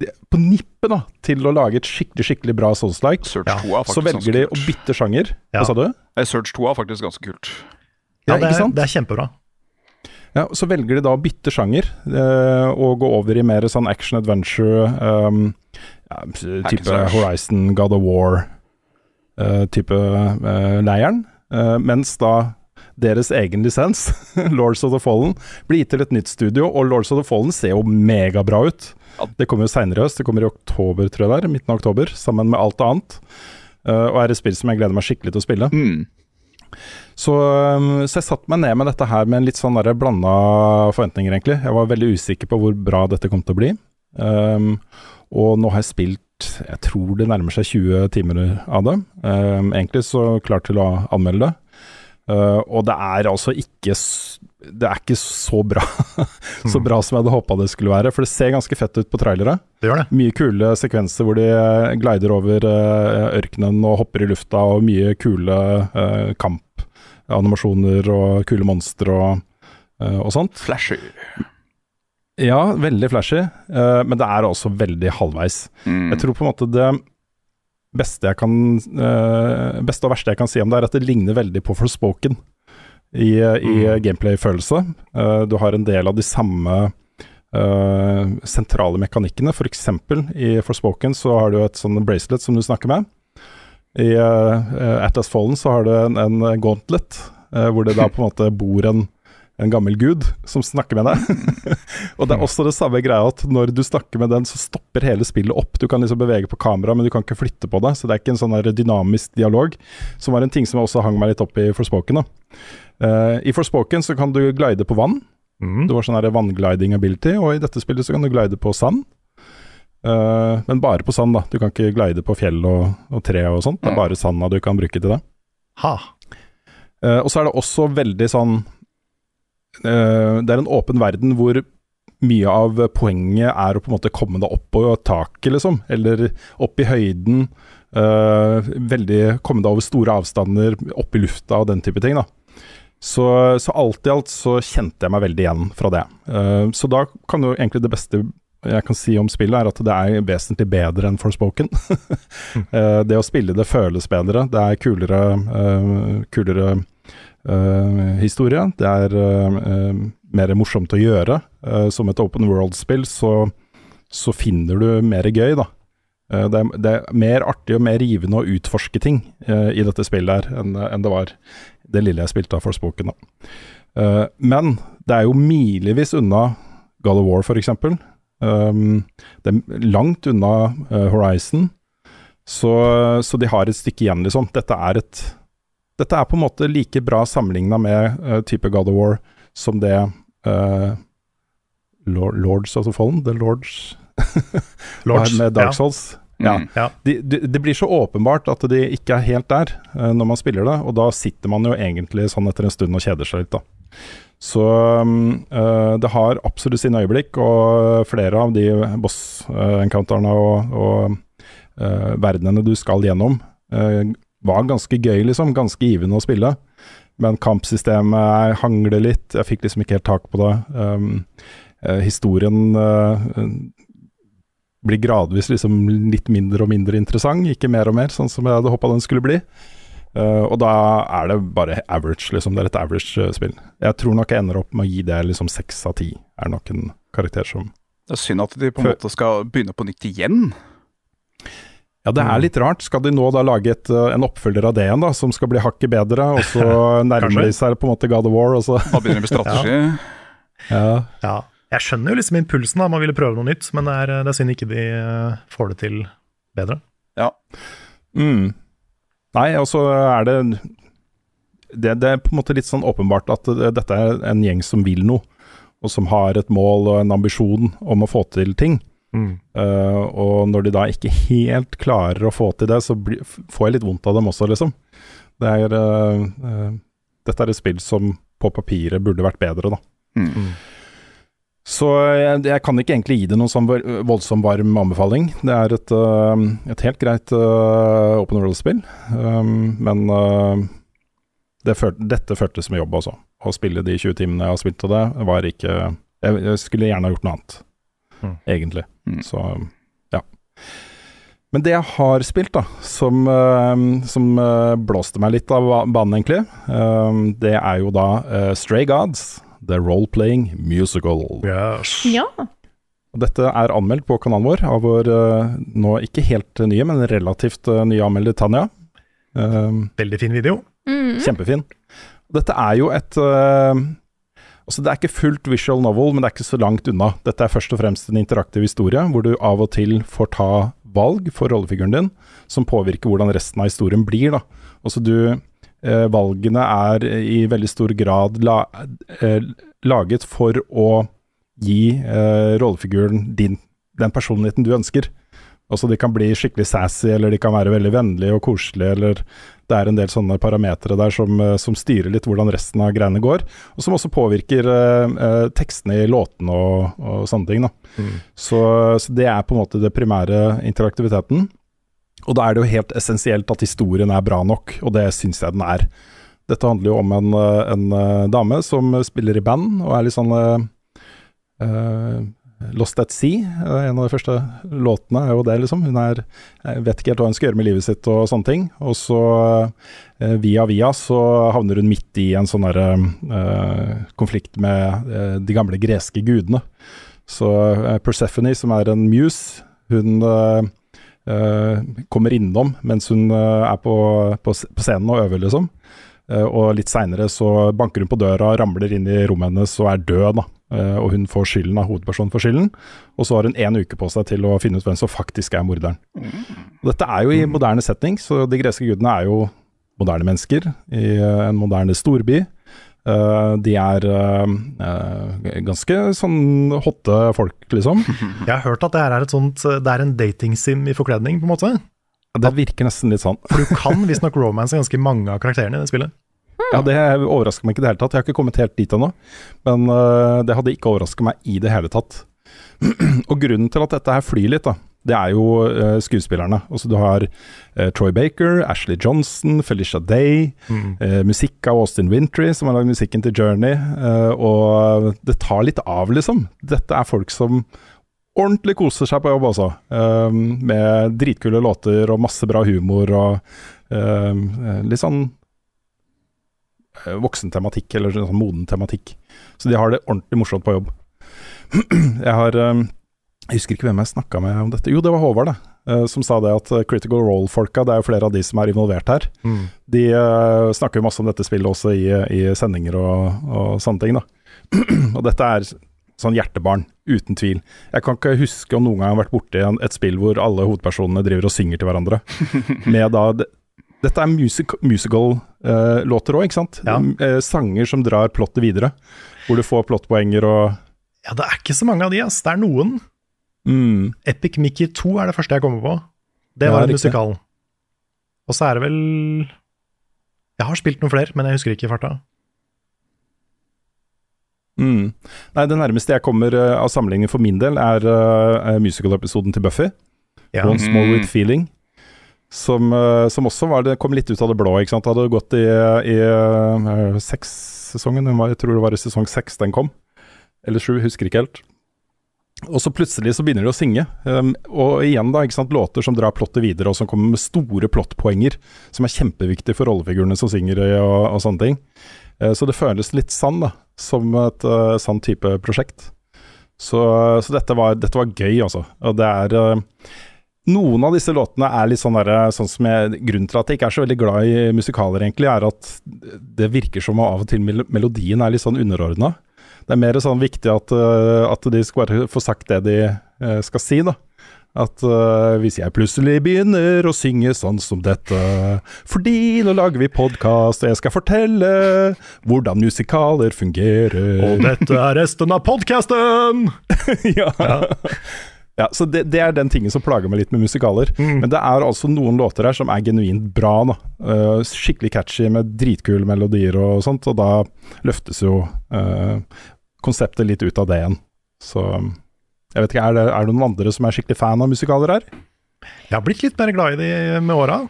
A: på nippet da, til å lage et skikkelig skikkelig bra Souls-like.
D: Ja,
B: 2 faktisk
A: Så velger de å bytte sjanger.
D: Ja.
A: Hva sa du?
B: Surge 2 er faktisk ganske kult.
D: Ja, det,
A: ikke
D: er,
A: sant?
D: det er kjempebra.
A: Ja, så velger de da å bytte sjanger, eh, og gå over i mer sånn action adventure, um, ja, type. Horizon, God of War, uh, type uh, leiren. Uh, mens da deres egen lisens, Lords of the Fallen, blir gitt til et nytt studio, og Lords of the Fallen ser jo megabra ut. Det kommer jo seinere i høst, det kommer i oktober, tror jeg det er, midten av oktober, sammen med alt annet. Uh, og er et spill som jeg gleder meg skikkelig til å spille.
B: Mm.
A: Så, um, så jeg satte meg ned med dette her med en litt sånn der blanda forventninger, egentlig. Jeg var veldig usikker på hvor bra dette kom til å bli. Um, og nå har jeg spilt jeg tror det nærmer seg 20 timer av det. Um, egentlig så klar til å anmelde det. Uh, og det er altså ikke Det er ikke så bra Så bra som jeg hadde håpa det skulle være. For det ser ganske fett ut på trailere.
D: Det gjør det.
A: Mye kule sekvenser hvor de eh, glider over uh, ørkenen og hopper i lufta, og mye kule uh, kampanimasjoner og kule monstre og, og sånt.
B: Flashy.
A: Ja, veldig flashy, men det er også veldig halvveis.
B: Mm.
A: Jeg tror på en måte det beste jeg kan uh, Beste og verste jeg kan si om det, er at det ligner veldig på Forspoken i, i gameplay-følelse. Uh, du har en del av de samme uh, sentrale mekanikkene. F.eks. i Forspoken så har du et sånn bracelet som du snakker med. I Atlas Fallen så har du en, en gauntlet, hvor det da på en måte bor en, en gammel gud som snakker med deg. og det er også det samme greia at når du snakker med den, så stopper hele spillet opp. Du kan liksom bevege på kamera, men du kan ikke flytte på det. Så det er ikke en sånn dynamisk dialog, som var en ting som jeg også hang meg litt opp i Forspoken. da. Uh, I Forspoken så kan du glide på vann.
D: Mm.
A: Du har sånn vanngliding ability, og i dette spillet så kan du glide på sand. Uh, men bare på sand, da. Du kan ikke glide på fjell og, og tre og sånt. Det er bare sanda du kan bruke til det.
D: Ha.
A: Uh, og så er det også veldig sånn Det er en åpen verden hvor mye av poenget er å på en måte komme deg opp på taket, liksom. Eller opp i høyden. Uh, veldig Komme deg over store avstander, opp i lufta og den type ting, da. Så, så alt i alt så kjente jeg meg veldig igjen fra det. Uh, så da kan jo egentlig det beste jeg kan si om spillet, er at det er vesentlig bedre enn Forspoken. uh, det å spille det føles bedre. Det er kulere, eh, kulere eh, historie. Det er eh, eh, mer morsomt å gjøre. Eh, som et open world-spill så, så finner du mer gøy, da. Eh, det, er, det er mer artig og mer rivende å utforske ting eh, i dette spillet her enn enn det var det lille jeg spilte av Forspoken. Eh, men det er jo milevis unna God of War, f.eks. Um, det er langt unna eh, Horizon, så, så de har et stykke igjen, liksom. Dette er et Dette er på en måte like bra sammenligna med uh, type God of War som det uh, Lords of the Fallen, The Lords,
D: Lords,
A: med Dark. Souls. Ja.
B: Mm.
D: Ja.
A: De, de, det blir så åpenbart at de ikke er helt der uh, når man spiller det, og da sitter man jo egentlig sånn etter en stund og kjeder seg litt, da. Så um, eh, det har absolutt sine øyeblikk, og flere av de boss-encounterne og, og eh, verdenene du skal gjennom, eh, var ganske gøy, liksom. Ganske givende å spille. Men kampsystemet hangler litt, jeg fikk liksom ikke helt tak på det. Um, eh, historien uh, blir gradvis liksom litt mindre og mindre interessant, ikke mer og mer, sånn som jeg hadde håpa den skulle bli. Uh, og da er det bare average, liksom. Det er et average spill. Jeg tror nok jeg ender opp med å gi det liksom seks av ti. Er nok en karakter som
B: Det er synd at de på en måte skal begynne på nytt igjen.
A: Ja, det er litt rart. Skal de nå da lage et, eh, en oppfølger av det igjen, da, som skal bli hakket bedre, og så nærmer de seg på en måte God of War, og så
B: Da begynner de med strategi.
A: ja.
D: Ja. Jeg skjønner jo liksom impulsen, da. Man ville prøve noe nytt, men det er, det er synd ikke de eh, får det til bedre.
A: Mm. Nei, og så er det, det Det er på en måte litt sånn åpenbart at dette er en gjeng som vil noe, og som har et mål og en ambisjon om å få til ting. Eh, og når de da ikke helt klarer å få til det, så bli, får jeg litt vondt av dem også, liksom. Det er uh, uh, Dette er et spill som på papiret burde vært bedre, da.
B: Mm.
A: Så jeg, jeg kan ikke egentlig gi det noen sånn vo- voldsom varm anbefaling. Det er et, et helt greit open world-spill, um, men det førte, dette føltes som jobb, altså. Å spille de 20 timene jeg har spilt av det, var ikke Jeg, jeg skulle gjerne ha gjort noe annet,
D: Mm.
A: egentlig.
B: Mm.
A: Så ja. Men det jeg har spilt, da, som, øh, som øh, blåste meg litt av banen, egentlig, øh, det er jo da Stray Gods, The Role-Playing Musical.
D: Yes.
C: Ja.
A: Og Dette er anmeldt på kanalen vår av vår nå ikke helt nye, men relativt nye anmelder Tanja.
D: Veldig fin video.
C: Mm.
A: Kjempefin. Dette er jo et Altså Det er ikke fullt visual novel, men det er ikke så langt unna. Dette er først og fremst en interaktiv historie, hvor du av og til får ta valg for rollefiguren din, som påvirker hvordan resten av historien blir. da. Altså du eh, Valgene er i veldig stor grad la, eh, laget for å gi eh, rollefiguren din den personligheten du ønsker. Altså De kan bli skikkelig sassy, eller de kan være veldig vennlige og koselige, eller det er en del sånne parametere der som, eh, som styrer litt hvordan resten av greiene går, og som også påvirker eh, eh, tekstene i låtene og, og sånne ting. da. Så, så det er på en måte det primære interaktiviteten. Og da er det jo helt essensielt at historien er bra nok, og det syns jeg den er. Dette handler jo om en, eh, en dame som spiller i band, og er litt sånn eh, Lost at Sea, eh, en av de første låtene er jo det, liksom. Hun er, vet ikke helt hva hun skal gjøre med livet sitt og sånne ting. Og så eh, via via så havner hun midt i en sånn derre uh, konflikt med uh, de gamle greske gudene. Så uh, Persephone, som er en muse, hun kommer innom mens hun er på, på, på scenen og øver, liksom. Og litt seinere så banker hun på døra, ramler inn i rommet hennes og er død, da. Eh, og hun får skylden, av hovedpersonen for skylden. Og så har hun én uke på seg til å finne ut hvem som faktisk er morderen. Og dette er jo i moderne setting, så de greske gudene er jo moderne mennesker i eh, en moderne storby. Eh, de er ganske sånn hotte folk, liksom.
D: Jeg har hørt at det her er et sånt Det er en datingsim i forkledning, på en måte.
A: Det virker nesten litt sånn.
D: For du kan visstnok romance ganske mange av karakterene i det spillet.
A: Ja, Det overrasker meg ikke i det hele tatt. Jeg har ikke kommet helt dit ennå. Men uh, det hadde ikke overraska meg i det hele tatt. og grunnen til at dette her flyr litt, da, det er jo uh, skuespillerne. Altså Du har uh, Troy Baker, Ashley Johnson, Felicia Day, øh, musikk av Austin Wintry, som har lagd musikken til Journey. og det tar litt av, liksom. Dette er folk som ordentlig koser seg på jobb, altså. Med dritkule låter og masse bra humor og litt sånn eh, voksen tematikk, eller sånn moden tematikk. Så de har det ordentlig morsomt på jobb. jeg har eh, Jeg husker ikke hvem jeg snakka med om dette. Jo, det var Håvard, det. eh, Som sa det at Critical Role-folka, det er jo flere av de som er involvert her. De eh, snakker jo masse om dette spillet også i, i sendinger og, og sånne ting, da. og dette er sånn hjertebarn, uten tvil. Jeg kan ikke huske om noen gang jeg har vært borti et spill hvor alle hovedpersonene driver og synger til hverandre. Med da Dette er music, musical-låter òg, ikke sant?
D: Ja.
A: Uh, sanger som drar plottet videre. Hvor du får plottpoenger og
D: Ja, det er ikke så mange av de, ass. Det er noen.
A: mm,
D: Epic Mickey 2 er det første jeg kommer på. Det
A: Ja,
D: var en
A: riktig.
D: musikal. Og så er det vel Jeg har spilt noen flere, men jeg husker ikke i farta.
A: mm. Nei, det nærmeste jeg kommer uh, av sammenligning for min del, er uh, musical-episoden til Buffy.
D: Ja.
A: One Small
B: Mm.
A: With Feeling. Som, eh, som også det, kom litt ut av det blå. ikke sant? Hadde gått i, i uh, seks-sesongen. Jeg tror det var i sesong seks den kom. Eller sju, husker ikke helt. Og så plutselig så begynner de å synge. Um, og igjen da, ikke sant, låter som drar plottet videre, og som kommer med store plottpoenger. Som er kjempeviktige for rollefigurene som synger og, og sånne ting. Eh, så det føles litt sann, da. Som et uh, sann type prosjekt. Så, så dette, var, dette var gøy, altså. Og det er eh, noen av disse låtene er litt sånn derre sånn som jeg, Grunnen til at jeg ikke er så veldig glad i musikaler, egentlig, er at det virker som om av og til melodien er litt sånn underordna. Det er mer sånn viktig at, øh, at de skal bare få sagt det de øh, skal si, da. At uh, hvis jeg plutselig begynner å synge sånn som dette Fordi nå lager vi podkast, og jeg skal fortelle hvordan musikaler fungerer
D: Og dette er resten av podkasten!
A: ja. ja, så det, det er den tingen som plager meg litt med musikaler.
D: Mm.
A: Men det er altså noen låter her som er genuint bra. Da. Uh, skikkelig catchy med dritkule melodier og sånt, og da løftes jo uh, konseptet litt ut av det igjen. Så jeg vet ikke, er det, er det noen andre som er skikkelig fan av musikaler her?
D: Jeg har blitt litt mer glad i de med åra.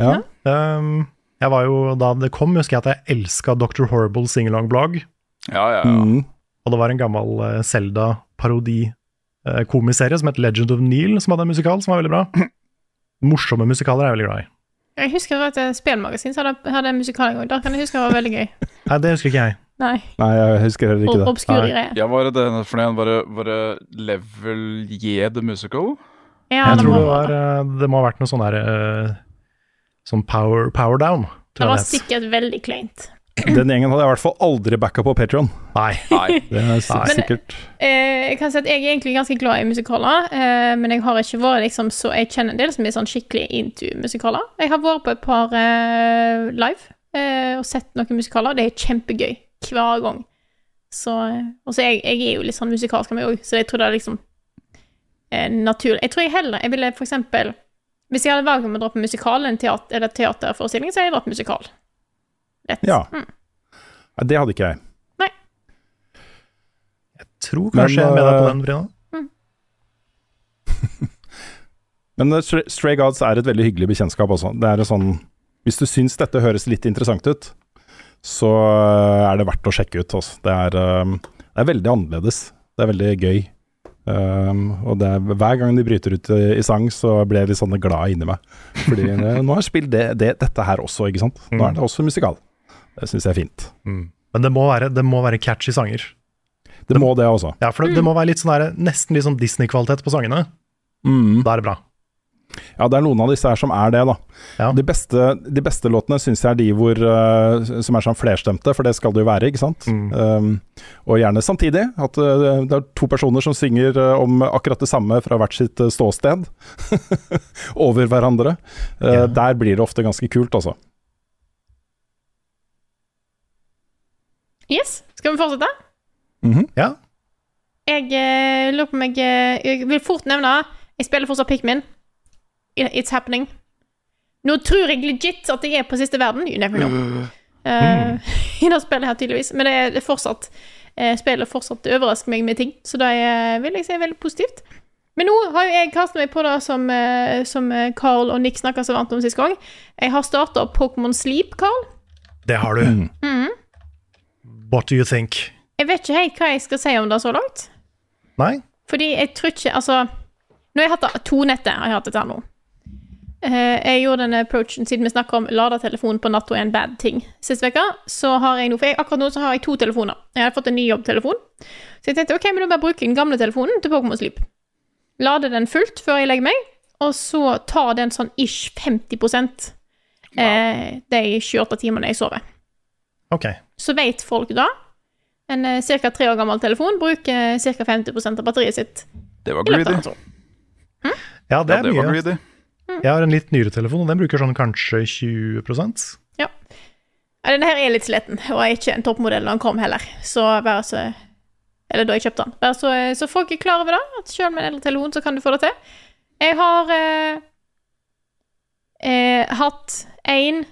A: Ja.
D: Um, jeg var jo, da det kom, husker jeg at jeg elska Dr. Horrible singalong-blogg.
B: Ja, ja, ja.
A: Mm.
D: Og det var en gammel uh, Zelda-parodi-komiserie som het Legend of Neil, som hadde en musikal som var veldig bra. Morsomme musikaler er jeg veldig glad i.
C: Jeg husker at Spelmagasin hadde, en musikal en gang. Der kan jeg huske det var veldig gøy.
D: Nei, det husker ikke jeg.
C: Nei,
A: Nei, jeg husker heller ikke det.
C: obskure
A: Nei.
C: greier.
B: Ja, var det denne for den? Var var det Level J the Musical?
C: Ja,
D: Jeg
C: det
D: tror
C: må
D: det var uh, Det må ha vært noe sånn der uh, Sånn power, power down,
C: Det var sikkert veldig kleint.
A: Den gjengen hadde jeg i hvert fall aldri backa på Patron.
D: Nei.
B: Nei.
A: Det er sikkert.
C: Eh, jeg kan si at jeg er egentlig ganske glad i musikaler, eh, men jeg har ikke vært liksom så Jeg kjenner en del som er sånn skikkelig into musikaler. Jeg har vært på et par eh, live eh, og sett noen musikaler. Det er kjempegøy hver gang. Så Og så jeg, jeg er jo litt sånn musikalsk av meg òg, så jeg tror det er liksom eh, naturlig. Jeg tror jeg heller Jeg ville for eksempel Hvis jeg hadde valgt om å dra på musikal eller en teater, eller teaterforestilling, så hadde jeg dratt musikal. Lett.
A: Ja.
C: Mm.
A: ja. det hadde ikke jeg. Nei.
D: Jeg Tror kanskje jeg er med deg på den, Brina.
A: Men eh, Stray- Gods er et veldig hyggelig bekjentskap altså. Det er sånn Hvis du syns dette høres litt interessant ut, så eh, er det verdt å sjekke ut. Altså. Det, er, eh, det er veldig annerledes. Det er veldig gøy. Um, og det er, hver gang de bryter ut i, i sang, så blir jeg litt sånn glad inni meg. Fordi nå har jeg spilt det, det, dette her også, ikke sant. Nå er det også musikal. Det syns jeg er fint.
D: Men det må, være, det må være catchy sanger.
A: Det må det også.
D: Ja, for det, det må være litt sånn der, nesten litt sånn Disney-kvalitet på sangene.
A: Mm.
D: Da er det bra.
A: Ja, det er noen av disse her som er det, da.
D: Ja.
A: De, beste, de beste låtene syns jeg er de hvor, uh, som er sånn flerstemte, for det skal det jo være, ikke sant.
D: Mm.
A: Um, og gjerne samtidig. At uh, det er to personer som synger uh, om akkurat det samme fra hvert sitt ståsted. Over hverandre. Eh,
D: Ja.
A: Der blir det ofte ganske kult, altså.
C: Yes, skal vi fortsette?
A: Mhm.
D: Ja.
C: Jeg eh, lurer på om jeg eh, Jeg vil fort nevne Jeg spiller fortsatt Pikmin. It's happening. Nå tror jeg legit at jeg er på siste verden. You never know. Eh, I det spillet her, tydeligvis. Men det er, fortsatt eh, Spillet fortsatt overrasker meg med ting, så det er, vil jeg si er veldig positivt. Men nå har jo jeg kastet meg på det som, som Carl og Nick snakka så varmt om sist gang. Jeg har starta Pokémon Sleep, Carl.
D: Det har du.
C: Mhm.
D: What do you think?
C: Jeg vet ikke helt hva jeg skal si om det så langt.
D: Nei?
C: Fordi jeg tror ikke Altså, nå har jeg hatt to netter. har jeg hatt dette her nå. Eh, jeg gjorde denne approachen siden vi snakker om lada på natta er en bad ting sist uke. Så har jeg nå For jeg, akkurat nå så har jeg to telefoner. Jeg har fått en ny jobbtelefon. Så jeg tenkte ok, men da bare bruke den gamle telefonen til Pokémon Sleep. Lade den fullt før jeg legger meg, og så tar den sånn ish 50% eh, de 28 timene jeg sover.
D: Ok.
C: Så vet folk da En uh, ca. tre år gammel telefon bruker ca. 50 av batteriet sitt.
B: Det var greedy.
C: Hm?
D: Ja, det
B: Ja,
D: er
B: det var
D: mye.
B: greedy.
D: Jeg har en litt nyere telefon, og den bruker sånn kanskje 20%
C: Ja, Denne her er litt sliten, og er ikke en toppmodell når den kom heller. Så bare så Eller da jeg kjøpte den. Bare så, så folk er klar over det, at selv med en eldre telefon så kan du få det til. Jeg har eh, eh, hatt én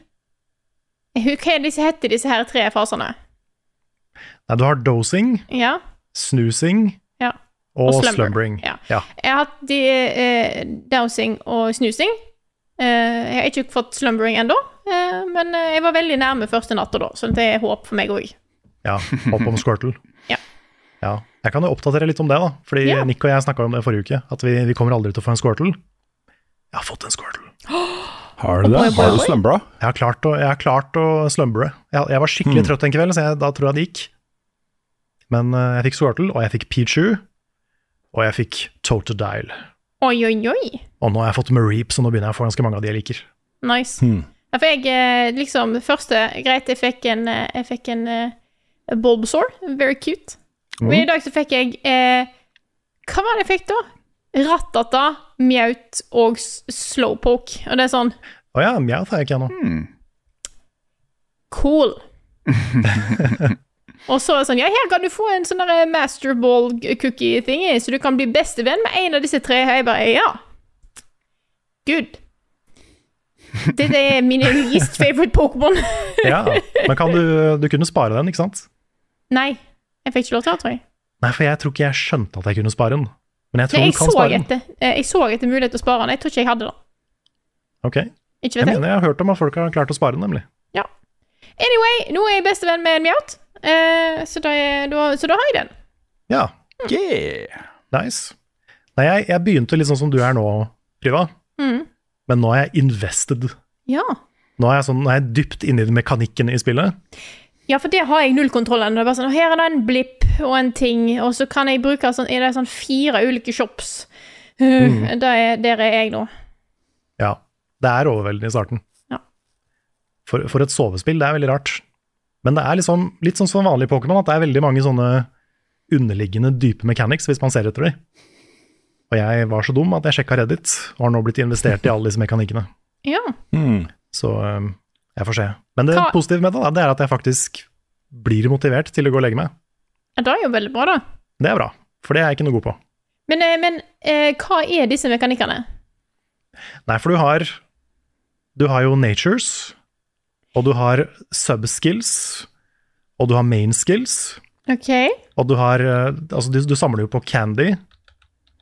C: Hva disse, heter disse her tre fasene?
D: Nei, du har dosing,
C: Ja?
D: snoozing
C: Ja.
D: og,
C: Og slumber.
D: slumbering.
C: Ja. Jeg har hatt de, eh, dosing og snusing. Eh, jeg har ikke fått slumbering ennå, eh, men eh, jeg var veldig nærme første natta da, så det er håp for meg òg.
D: Ja, Håp om Squirtle.
C: Ja.
D: ja. Jeg kan jo oppdatere litt om det, da. Fordi
C: Ja.
D: Nick og jeg snakka om det forrige uke, at vi, vi kommer aldri til å få en Squirtle. Jeg har fått en Squirtle.
A: Har du det? Har du
C: oi.
A: slumbra?
D: Jeg har klart å, jeg har klart å slumbre. Jeg, jeg var skikkelig
A: Hmm.
D: trøtt en kveld, så jeg, da tror jeg det gikk. Men uh, jeg fikk Squirtle, og jeg fikk Pichu, og jeg fikk Totodile.
C: Oi, oi, oi.
D: Og nå har jeg fått Mareep, så nå begynner jeg å få ganske mange av de jeg liker.
C: Nice.
A: Hmm.
C: Ja, for jeg eh, liksom første Greit, jeg fikk en eh, Jeg fikk en uh, Bulbasaur. Very cute.
D: Mm.
C: Men i dag så fikk jeg eh, Hva var det jeg fikk, da? Rattata, Mjaut og Slowpoke. Og det er sånn
D: Å ja, mjau har jeg ikke ennå.
B: Hmm.
C: Cool. og så er det sånn Ja, her kan du få en sånn masterball cookie-thingy, så du kan bli bestevenn med en av disse tre. Og jeg bare Ja. Good. Dette er min least favorite Pokémon.
D: Ja, men kan du, du kunne spare den, ikke sant?
C: Nei, jeg fikk ikke lov til det, tror jeg.
D: Nei, for jeg tror ikke jeg skjønte at jeg kunne spare den. Men jeg tror
C: Nei,
D: du kan spare den.
C: eh, jeg så etter mulighet til å spare den. Jeg tror ikke jeg hadde den.
D: Ok, Jeg
C: vet jeg.
D: mener jeg har hørt om at folk har klart å spare den, nemlig.
C: Anyway, nå er jeg bestevenn med en Mjaut, eh, så, så da har jeg den.
D: Ja,
B: Yeah.
D: nice. Nei, jeg, jeg begynte litt sånn som du er nå, Priva.
C: Mm.
D: Men nå er jeg invested.
C: Ja.
D: Nå er jeg, sånn, nå er jeg dypt inne i mekanikken i spillet.
C: Ja, for det har jeg null kontroll over. Det er bare sånn, Her er det en blipp og en ting, og så kan jeg bruke sånn, er det sånn fire ulike shops. Uh, der, er, der er jeg nå.
D: Ja, det er overveldende i starten.
C: Ja.
D: For, for et sovespill, det er veldig rart. Men det er liksom, litt sånn som vanlig Pokémon, at det er veldig mange sånne underliggende dype mechanics, hvis man ser etter dem. Og jeg var så dum at jeg sjekka Reddit, og har nå blitt investert i alle disse mekanikkene.
C: Ja.
A: Mm.
D: Så øhm, jeg får se. Men det
C: Hva-
D: positive med det, da, det er at jeg faktisk blir motivert til å gå og legge meg.
C: ja, det er jo veldig bra, da.
D: Det er bra, for det er jeg ikke noe god på.
C: Men, eh, men eh, hva er disse mekanikkene?
D: Nei, for du har Du har jo natures, og du har subskills, og du har mainskills.
C: Okay.
D: Og du har eh, Altså, du, du samler jo på candy,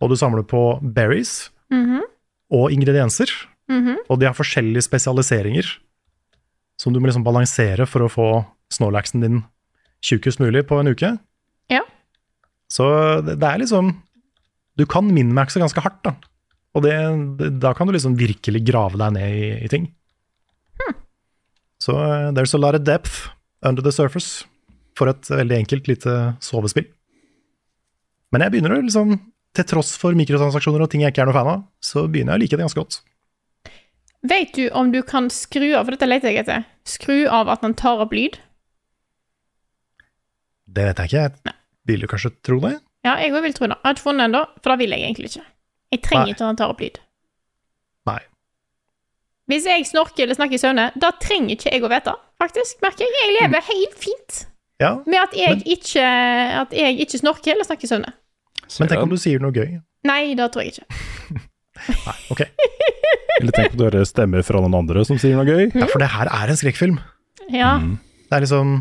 D: og du samler på berries
C: Mhm,
D: og ingredienser,
C: mhm.
D: og de har forskjellige spesialiseringer som du må liksom balansere for å få Snorlaxen din tjukkest mulig på en uke.
C: Ja.
D: Så det, det er liksom Du kan minmaxe ganske hardt, da. Og det, det, da kan du liksom virkelig grave deg ned i, i ting. Så uh, there's a lot of depth under the surface for et veldig enkelt lite sovespill. Men jeg begynner å liksom, til tross for mikrotransaksjoner og ting jeg ikke er noe fan av, så begynner jeg å like det ganske godt.
C: Vet du om du kan skru av For dette leter jeg etter. Skru av at den tar opp lyd?
D: Det vet jeg ikke. Nei. vil du kanskje tro det.
C: Ja, jeg òg vil tro det. Jeg har ikke funnet den da, for det vil jeg egentlig ikke. Jeg trenger
D: Nei.
C: ikke at den tar opp lyd.
D: Nei.
C: Hvis jeg snorker eller snakker i søvne, da trenger ikke jeg å vite, faktisk, merker jeg. Jeg lever helt fint
D: Ja,
C: med at jeg,
D: Men-
C: ikke, at jeg ikke snorker eller snakker i søvne.
D: men tenk om du sier noe gøy.
C: Nei, det tror jeg ikke.
D: Nei, ok.
A: Eller tenk på å høre stemmer fra noen andre som sier noe gøy.
D: Ja, for det her er en skrekkfilm.
C: Ja.
A: Mm.
D: Det er liksom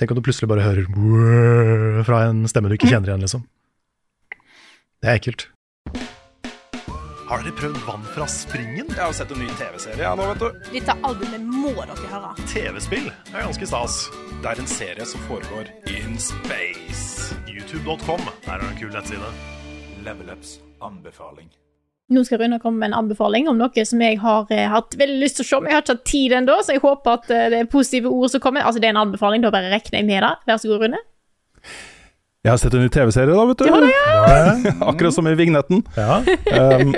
D: Tenk om du plutselig bare hører fra en stemme du ikke kjenner igjen, liksom. Det er ekkelt. Har dere prøvd vann fra springen?
F: Jeg har sett en ny TV-serie ja, nå, vet du.
G: Dette albumet må dere høre.
D: TV-spill er ganske stas.
F: Det er en serie som foregår in space.
D: YouTube.com der er en kul nettside.
F: Level Ups anbefaling.
C: Nå skal Rune komme med en anbefaling om noe som jeg har eh, hatt veldig lyst til å se, men jeg har ikke hatt tid ennå, så jeg håper at eh, det er positive ord som kommer. Altså, det er en anbefaling, da bare regner jeg med det. Vær så god, Rune.
A: Jeg har sett en ny TV-serie, da, vet du.
C: Det
D: Ja,
A: Akkurat som i vignetten.
D: ja.
A: Um,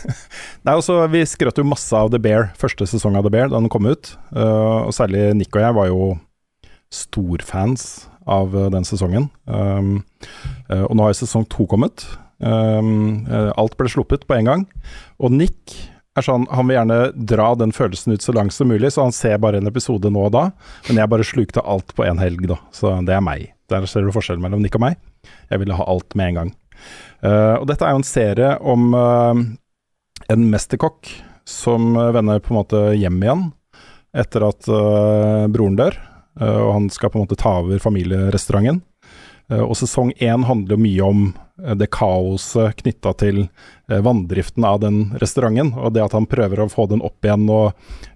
A: nei, altså, vi skrøt jo masse av The Bear, første sesong av The Bear, da den kom ut. Uh, og særlig Nick og jeg var jo storfans av eh, den sesongen. Um, uh, og nå har sesong to kommet. Um, eh, alt ble sluppet på en gang. Og Nick er sånn, han vil gjerne dra den følelsen ut så langt som mulig, så han ser bare en episode nå og da. Men jeg bare slukte alt på en helg, da. Så det er meg. Der ser du forskjellen mellom Nick og meg. Jeg ville ha alt med en gang. Uh, og dette er jo en serie om uh, en mesterkokk som vender på en måte hjem igjen etter at uh, broren dør. og han skal på en måte ta over familierestauranten. Og sesong én handler mye om det kaoset knytta til eh, vanndriften av den restauranten, og det at han prøver å få den opp igjen og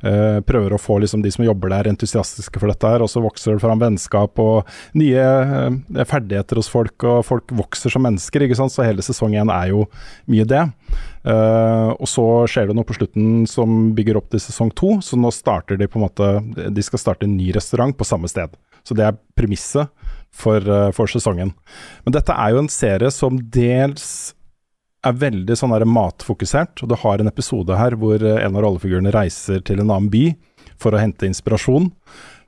A: uh, prøver å få liksom, de som jobber der entusiastiske for dette her, og så vokser det fram vennskap og nye uh, ferdigheter hos folk, og folk vokser som mennesker, ikke sant, så hele sesong én er jo mye det. Uh, og så skjer det noe på slutten som bygger opp til sesong to, så nå starter de på en måte De skal starte en ny restaurant på samme sted. Så det er premisset for, uh, for, sesongen. Men dette er jo en serie som dels er veldig sånn matfokusert. Og du har en episode her hvor uh, en av rollefigurene reiser til en annen by for å hente inspirasjon.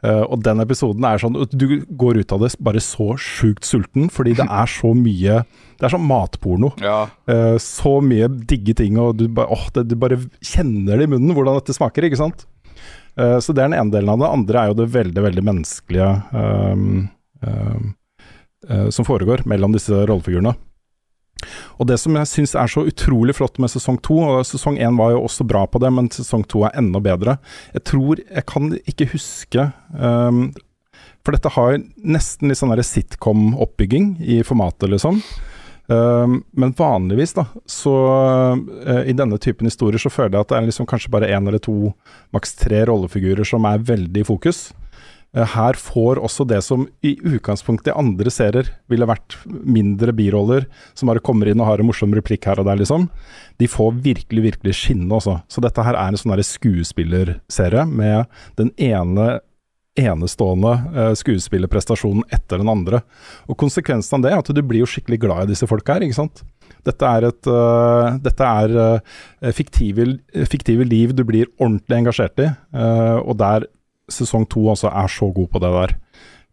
A: Uh, og den episoden er sånn Du går ut av det bare så sjukt sulten, fordi det er så mye Det er sånn matporno.
B: Ja.
A: Uh, så mye digge ting, og du, ba, oh, det, du, bare kjenner det i munnen hvordan dette smaker, ikke sant? Uh, så det er den ene delen av det. andre er jo det veldig, veldig menneskelige um, som foregår mellom disse rollefigurene. Og Det som jeg syns er så utrolig flott med sesong to, og sesong én var jo også bra på det, men sesong to er enda bedre Jeg tror Jeg kan ikke huske um, For dette har nesten litt sånn sitcom-oppbygging i formatet, liksom. Um, men vanligvis, da, så uh, i denne typen historier så føler jeg at det er liksom kanskje bare én eller to, maks tre rollefigurer som er veldig i fokus. Eh, her får også det som i utgangspunktet i andre serier ville vært mindre biroller, som bare kommer inn og har en morsom replikk her og der, liksom. De får virkelig, virkelig skinne, også. Så dette her er en sånn skuespillerserie med den ene enestående uh, skuespillerprestasjonen etter den andre. Og konsekvensen av det er at du blir jo skikkelig glad i disse folka her, ikke sant. Dette er, et, uh, dette er uh, fiktive, fiktive, liv du blir ordentlig engasjert i, og der sesong to også er så god på det der.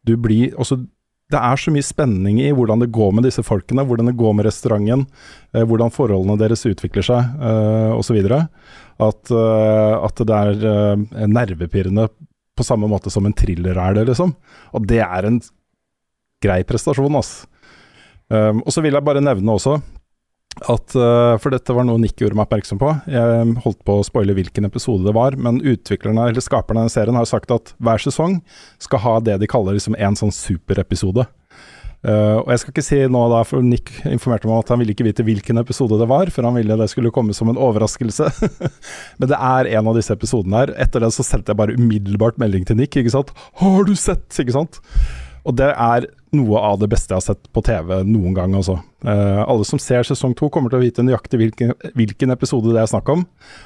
A: Du blir også det er så mye spenning i hvordan det går med disse folkene, hvordan det går med restauranten, eh, hvordan forholdene deres utvikler seg eh, osv. At, eh, at det er nervepirrende på samme måte som en thriller er det, liksom. Og det er en grei prestasjon, altså. Um, og så vil jeg bare nevne også at uh, For dette var noe Nick gjorde meg oppmerksom på. Jeg holdt på å spoile hvilken episode det var, men utviklerne eller skaperne av serien har sagt at hver sesong skal ha det de kaller liksom en sånn superepisode. Uh, og jeg skal ikke si nå da, for Nick informerte meg om at han ville ikke vite hvilken episode det var, for han ville det skulle komme som en overraskelse. Men det er en av disse episodene her. Etter det så sendte jeg bare umiddelbart melding til Nick, ikke sant. 'Har du sett?' ikke sant. Og det er noe av det beste jeg har sett på TV noen gang, altså. Uh, alle som ser sesong to, kommer til å vite nøyaktig hvilken, hvilken, episode det er snakk om.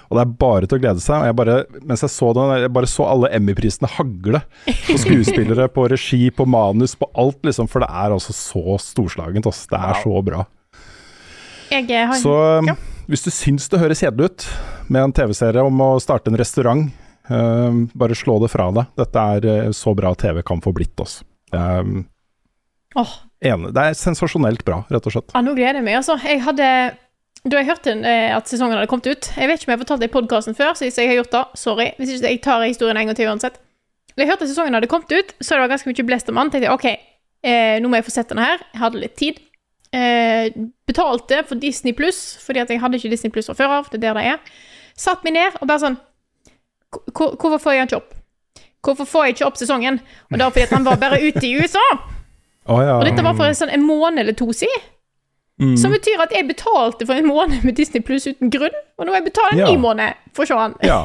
A: Og det er bare til å glede seg. Og jeg bare, mens jeg så den, jeg bare så alle Emmy-prisene hagle på skuespillere, på regi, på manus, på alt, liksom. For det er altså så storslagent. Altså. Det er så bra.
C: Jeg har,
A: så ja. hvis du syns det høres kjedelig ut med en TV-serie om å starte en restaurant, uh, bare slå det fra deg. Dette er uh, så bra TV kan få blitt, altså. Um,
C: oh.
A: En, Det er sensasjonelt bra, rett og slett.
C: Ja, nå gleder jeg meg, altså. Jeg hadde da jeg hørte eh, at sesongen hadde kommet ut Jeg vet ikke om jeg har fortalt det i podkasten før, så hvis jeg har gjort det, sorry. Hvis ikke jeg tar historien en gang til uansett. Da jeg hørte at sesongen hadde kommet ut, så det var ganske mye blest om den. Tenkte jeg OK, eh, nå må jeg få sett den her. Jeg hadde litt tid. Eh, betalte for Disney pluss, fordi at jeg hadde ikke Disney pluss fra før av. Det er der det er. Satt meg ned og bare sånn Hvorfor får jeg den ikke opp? Hvorfor får jeg ikke opp sesongen? Og da fordi at han var bare ute i USA.
A: Oh, ja.
C: Og dette var for en, sånn, en måned eller to siden. Mm. Som betyr at jeg betalte for en måned med Disney Pluss uten grunn, og nå har jeg betalt en ja. ny måned for å se den.
A: Ja.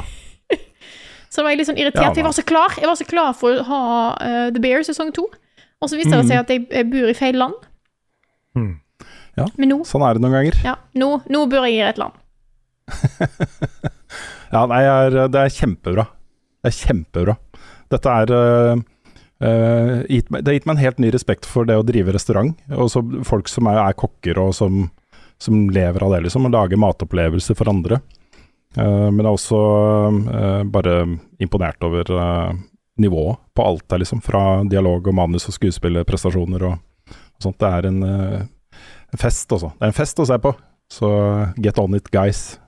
C: så var jeg litt sånn irritert. jeg var så klar Jeg var så klar for å ha uh, The Bear sesong to, og så viste det mm. seg at jeg, jeg, bor i feil land.
A: Mm. Ja, Men nå, sånn er det noen ganger.
C: Ja, nå, nå bor jeg i rett land.
A: ja, nei, det er kjempebra. Det er kjempebra. Dette er uh, uh, Det har gitt meg en helt ny respekt for det å drive restaurant. Og så folk som er, er kokker og som, som, lever av det, liksom. Og lager matopplevelser for andre. Uh, men jeg er også bare imponert over nivået på alt der, liksom. Fra dialog og manus og skuespillerprestasjoner og, og sånt. Det er en, en fest, altså. Det er en fest å se på. Så get on it, guys.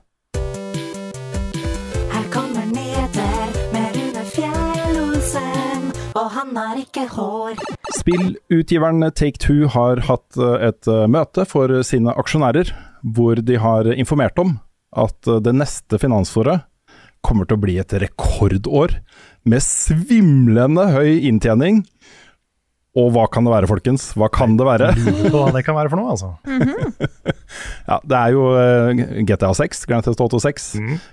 H: Han har ikke hår.
A: Spillutgiveren Take-Two har hatt eh, et eh, møte for sine aksjonærer, hvor de har informert om at eh, det neste finansåret kommer til å bli et rekordår med svimlende høy inntjening. Og hva kan det være, folkens? Hva kan det være?
D: Hva det kan være for noe, altså.
A: Ja, det er jo eh, GTA 6, Grand Theft Auto 6.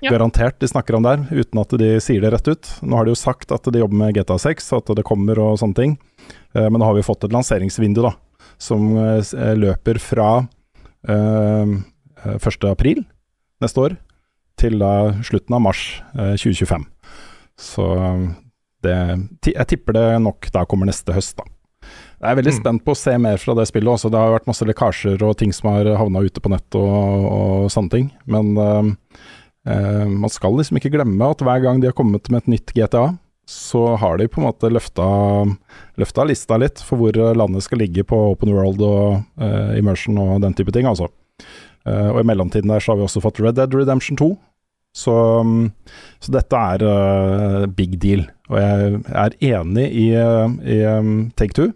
C: Ja.
A: Garantert de snakker om der, uten at de sier det rett ut. Nå har de jo sagt at de jobber med GTA 6, at det kommer og sånne ting. Eh, Men nå har vi fått et lanseringsvindu, da, som eh, løper fra eh, eh, 1. april neste år til da slutten av mars eh, 2025. Så det, jeg tipper det nok da kommer neste høst, da. Jeg er veldig spent på å se mer fra det spillet. Også. Det har vært masse lekkasjer og ting som har havna ute på nett og, og sånne ting. Men uh, man skal liksom ikke glemme at hver gang de har kommet med et nytt GTA, så har de på en måte løfta, løfta lista litt for hvor landet skal ligge på open world og uh, immersion og den type ting, altså. Uh, og i mellomtiden der så har vi også fått Red Dead Redemption 2. Så, um, så dette er uh, big deal. Og jeg er enig i, i um, Take Two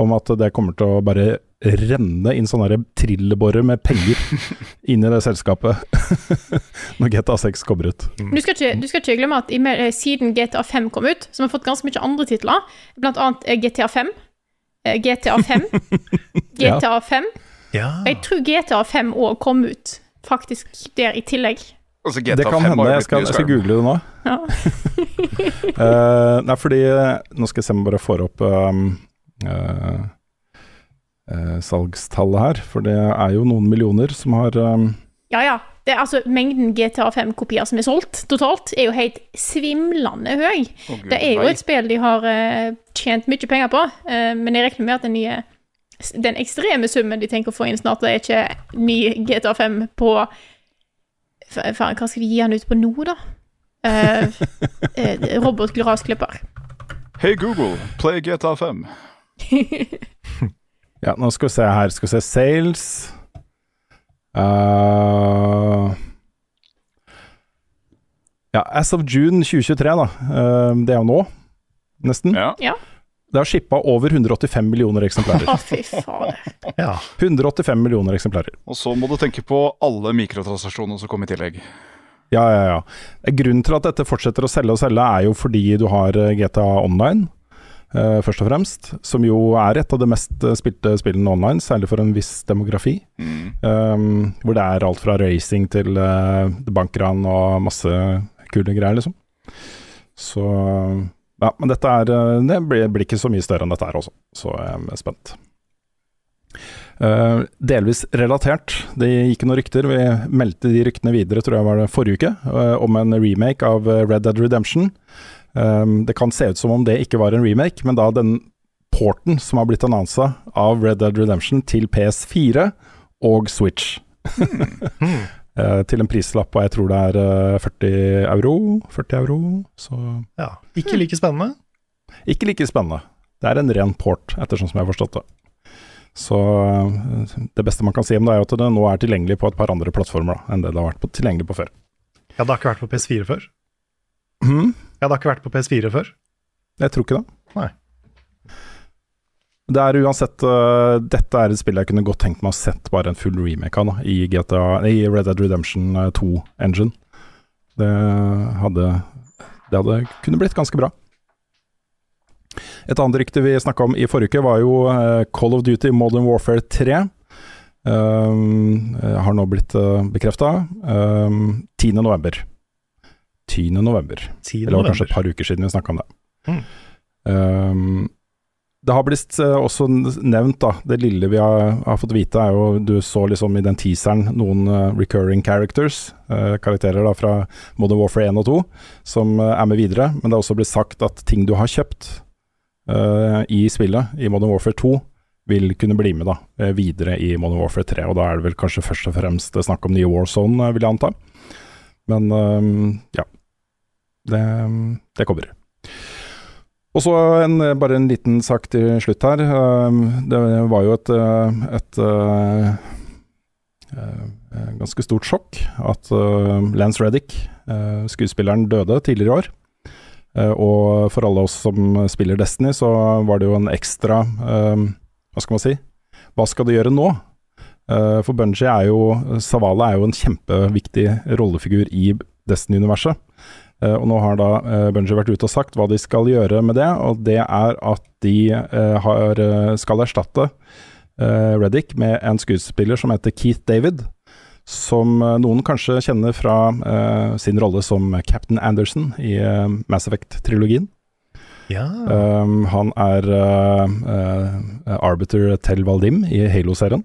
A: om at det kommer til å bare renne inn sånne her trillebårer med penger inn i det selskapet når GTA 6 kommer ut.
C: Du skal, ikke, du skal ikke glemme at i, mer- eh, siden GTA 5 kom ut, som har fått ganske mye andre titler, eh, GTA 5. eh, GTA 5. GTA 5.
D: Ja.
C: Og jeg tror GTA 5 òg kom ut faktisk der i tillegg.
B: Altså,
A: Det kan hende. Jeg skal, jeg skal google det nå.
C: Ja.
A: uh, nei, fordi Nå skal jeg se om jeg bare får opp um, eh, eh, salgstallet her. For det er jo noen millioner som har um,
C: Ja, ja. Det altså Mengden GTA 5-kopier som er solgt totalt, er jo helt svimlende høy.
B: Oh, Gud,
C: Det er jo et spill de har eh, tjent mye penger på, eh, men jeg regner med at den nye den ekstreme summen de tenker å få inn snart, det er ikke ny GTA 5 på Faen, hva skal de gi han ut på nå, da? Uh, Robotgrasklipper.
B: Hey Google, play GTA 5.
A: Ja, nå skal vi se her. Skal vi se Sales uh, Ja, as of June 2023, da. Eh, det er jo nå, nesten.
B: Ja.
C: Ja.
A: Det har shippa over 185 millioner eksemplarer.
C: Å, fy faen.
D: ja.
A: 185 millioner eksemplarer.
B: Og så må du tenke på alle mikrotransaksjonene som kom i tillegg.
A: Ja, ja, ja. Grunnen til at dette fortsetter å selge og selge, er jo fordi du har eh, GTA Online, først og fremst. Som jo er et av de mest eh, spilte spillene online, særlig for en viss demografi. Um, hvor det er alt fra racing til uh, bankran og masse kule greier, liksom. Så Ja, men dette er eh, Det blir, blir ikke så mye større enn dette her også, så jeg er spent. Uh, delvis relatert. Det gikk noen rykter, vi meldte de ryktene videre, tror jeg var det forrige uke, uh, om en remake av eh, Red Dead Redemption. Um, det kan se ut som om det ikke var en remake, men da den porten som har blitt annonsa av Red Dead Redemption til PS4 og Switch. Eh, til en prislapp på jeg tror det er eh, 40 euro. 40 euro, så
D: ja. Ikke like spennende.
A: ikke like spennende. Det er en ren port, ettersom som jeg har forstått det. Så eh, det beste man kan si om det, er at det nå er tilgjengelig på et par andre plattformer da, enn det det har vært på, tilgjengelig på før.
D: Ja, det har ikke vært på PS4 før.
A: Mhm.
D: Ja, hadde ikke vært på PS4 før.
A: Jeg tror ikke det.
D: Nei.
A: Det er uansett uh, Dette er et spill jeg kunne godt tenkt meg å sett bare en full remake av, da, i, GTA, i Red Dead Redemption 2 Engine. Det hadde Det hadde kunne blitt ganske bra. Et annet rykte vi snakka om i forrige uke, var jo uh, Call of Duty Modern Warfare 3. Um, har nå blitt uh, bekrefta. Um, 10. november. 10. november.
D: 10.
A: Eller det var kanskje et par uker siden vi snakka om det.
D: Mm.
A: Um, det har blitt eh, også nevnt, da, det lille vi har, har fått vite, er jo Du så liksom i den teaseren noen uh, recurring characters, Uh, karakterer da fra Modern Warfare 1 og 2, som uh, er med videre. Men det er også blitt sagt at ting du har kjøpt i spillet, i Modern Warfare 2, vil kunne bli med da, videre i Modern Warfare 3. Og da er det vel kanskje først og fremst snakk om nye Warzone, vil jeg anta. Men eh, ja. Det, det kommer. Og så bare en liten sak til slutt her. Um, Det var jo et, et, et uh, uh, ganske stort sjokk at Lance Reddick, skuespilleren, døde tidligere i år. Og for alle oss som spiller Destiny, så var det jo en ekstra um, Hva skal man si? Hva skal du gjøre nå? Uh, for Bungie er jo Savala er jo en kjempeviktig rollefigur i Destiny-universet. Uh, og nå har da uh, Bungie vært ute og sagt hva de skal gjøre med det, og det er at de har, skal erstatte Reddick med en skuespiller som heter Keith David. Som noen kanskje kjenner fra sin rolle som Captain Anderson i Mass Effect-trilogien.
D: Ja.
A: Um, han er uh, uh, Arbiter Tel Valdim i Halo-serien.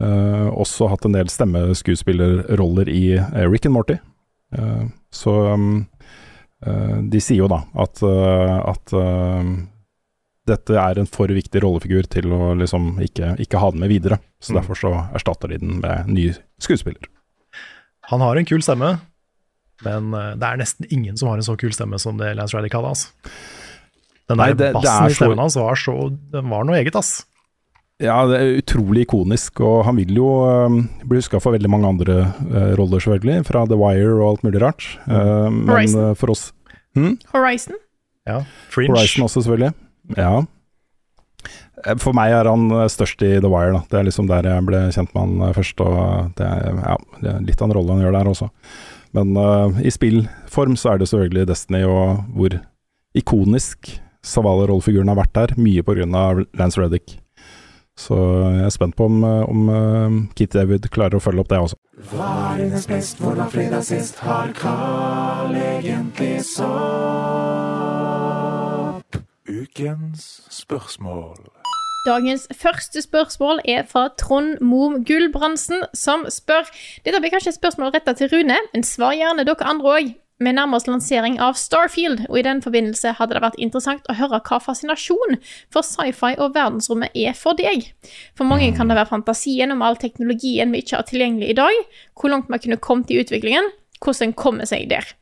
A: Uh, også hatt en del stemmeskuespillerroller i uh, Rick and Morty. Uh, så um, de sier jo da at, at dette er en for viktig rollefigur til å liksom ikke, ikke ha den med videre. Så
D: Mm.
A: derfor så erstatter de den med ny skuespiller.
D: Han har en kul stemme, men det er nesten ingen som har en så kul stemme som det Lance Reddick hadde. Altså. Den der
A: Nei, det
D: bassen
A: er
D: i stemmen hans var, så, den var noe eget, ass.
A: Ja, det er utrolig ikonisk, og han vil jo um, bli huska for veldig mange andre uh, roller, selvfølgelig. Fra The Wire og alt mulig rart. Uh, men
C: Horizon.
A: uh, for oss hmm?
C: Horizon.
D: Ja. Fringe.
A: Horizon også, selvfølgelig. Ja. For meg er han størst i The Wire, da. Det er liksom der jeg ble kjent med han først. Og det er, ja, det er litt av en rolle han gjør der også. Men i spillform så er det selvfølgelig Destiny, og hvor ikonisk Savala-rollefiguren har vært der. Mye pga. Lance Reddick. Så jeg er spent på om, eh, om eh, Keith David klarer å følge opp det også.
I: Hva er hennes best, hvordan fredag sist? Har Carl egentlig sopp? Ukens spørsmål.
C: Dagens første spørsmål er fra Trond Mom Gulbrandsen, som spør Dette blir kanskje et spørsmål retta til Rune, men svar gjerne dere andre òg. Vi nærmer oss lansering av Starfield, og i den forbindelse hadde det vært interessant å høre hva fascinasjon for sci-fi og verdensrommet er for deg. For mange kan det være fantasien om all teknologien vi ikke har tilgjengelig i dag, hvor langt vi kunne kommet i utviklingen, hvordan en kommer seg der.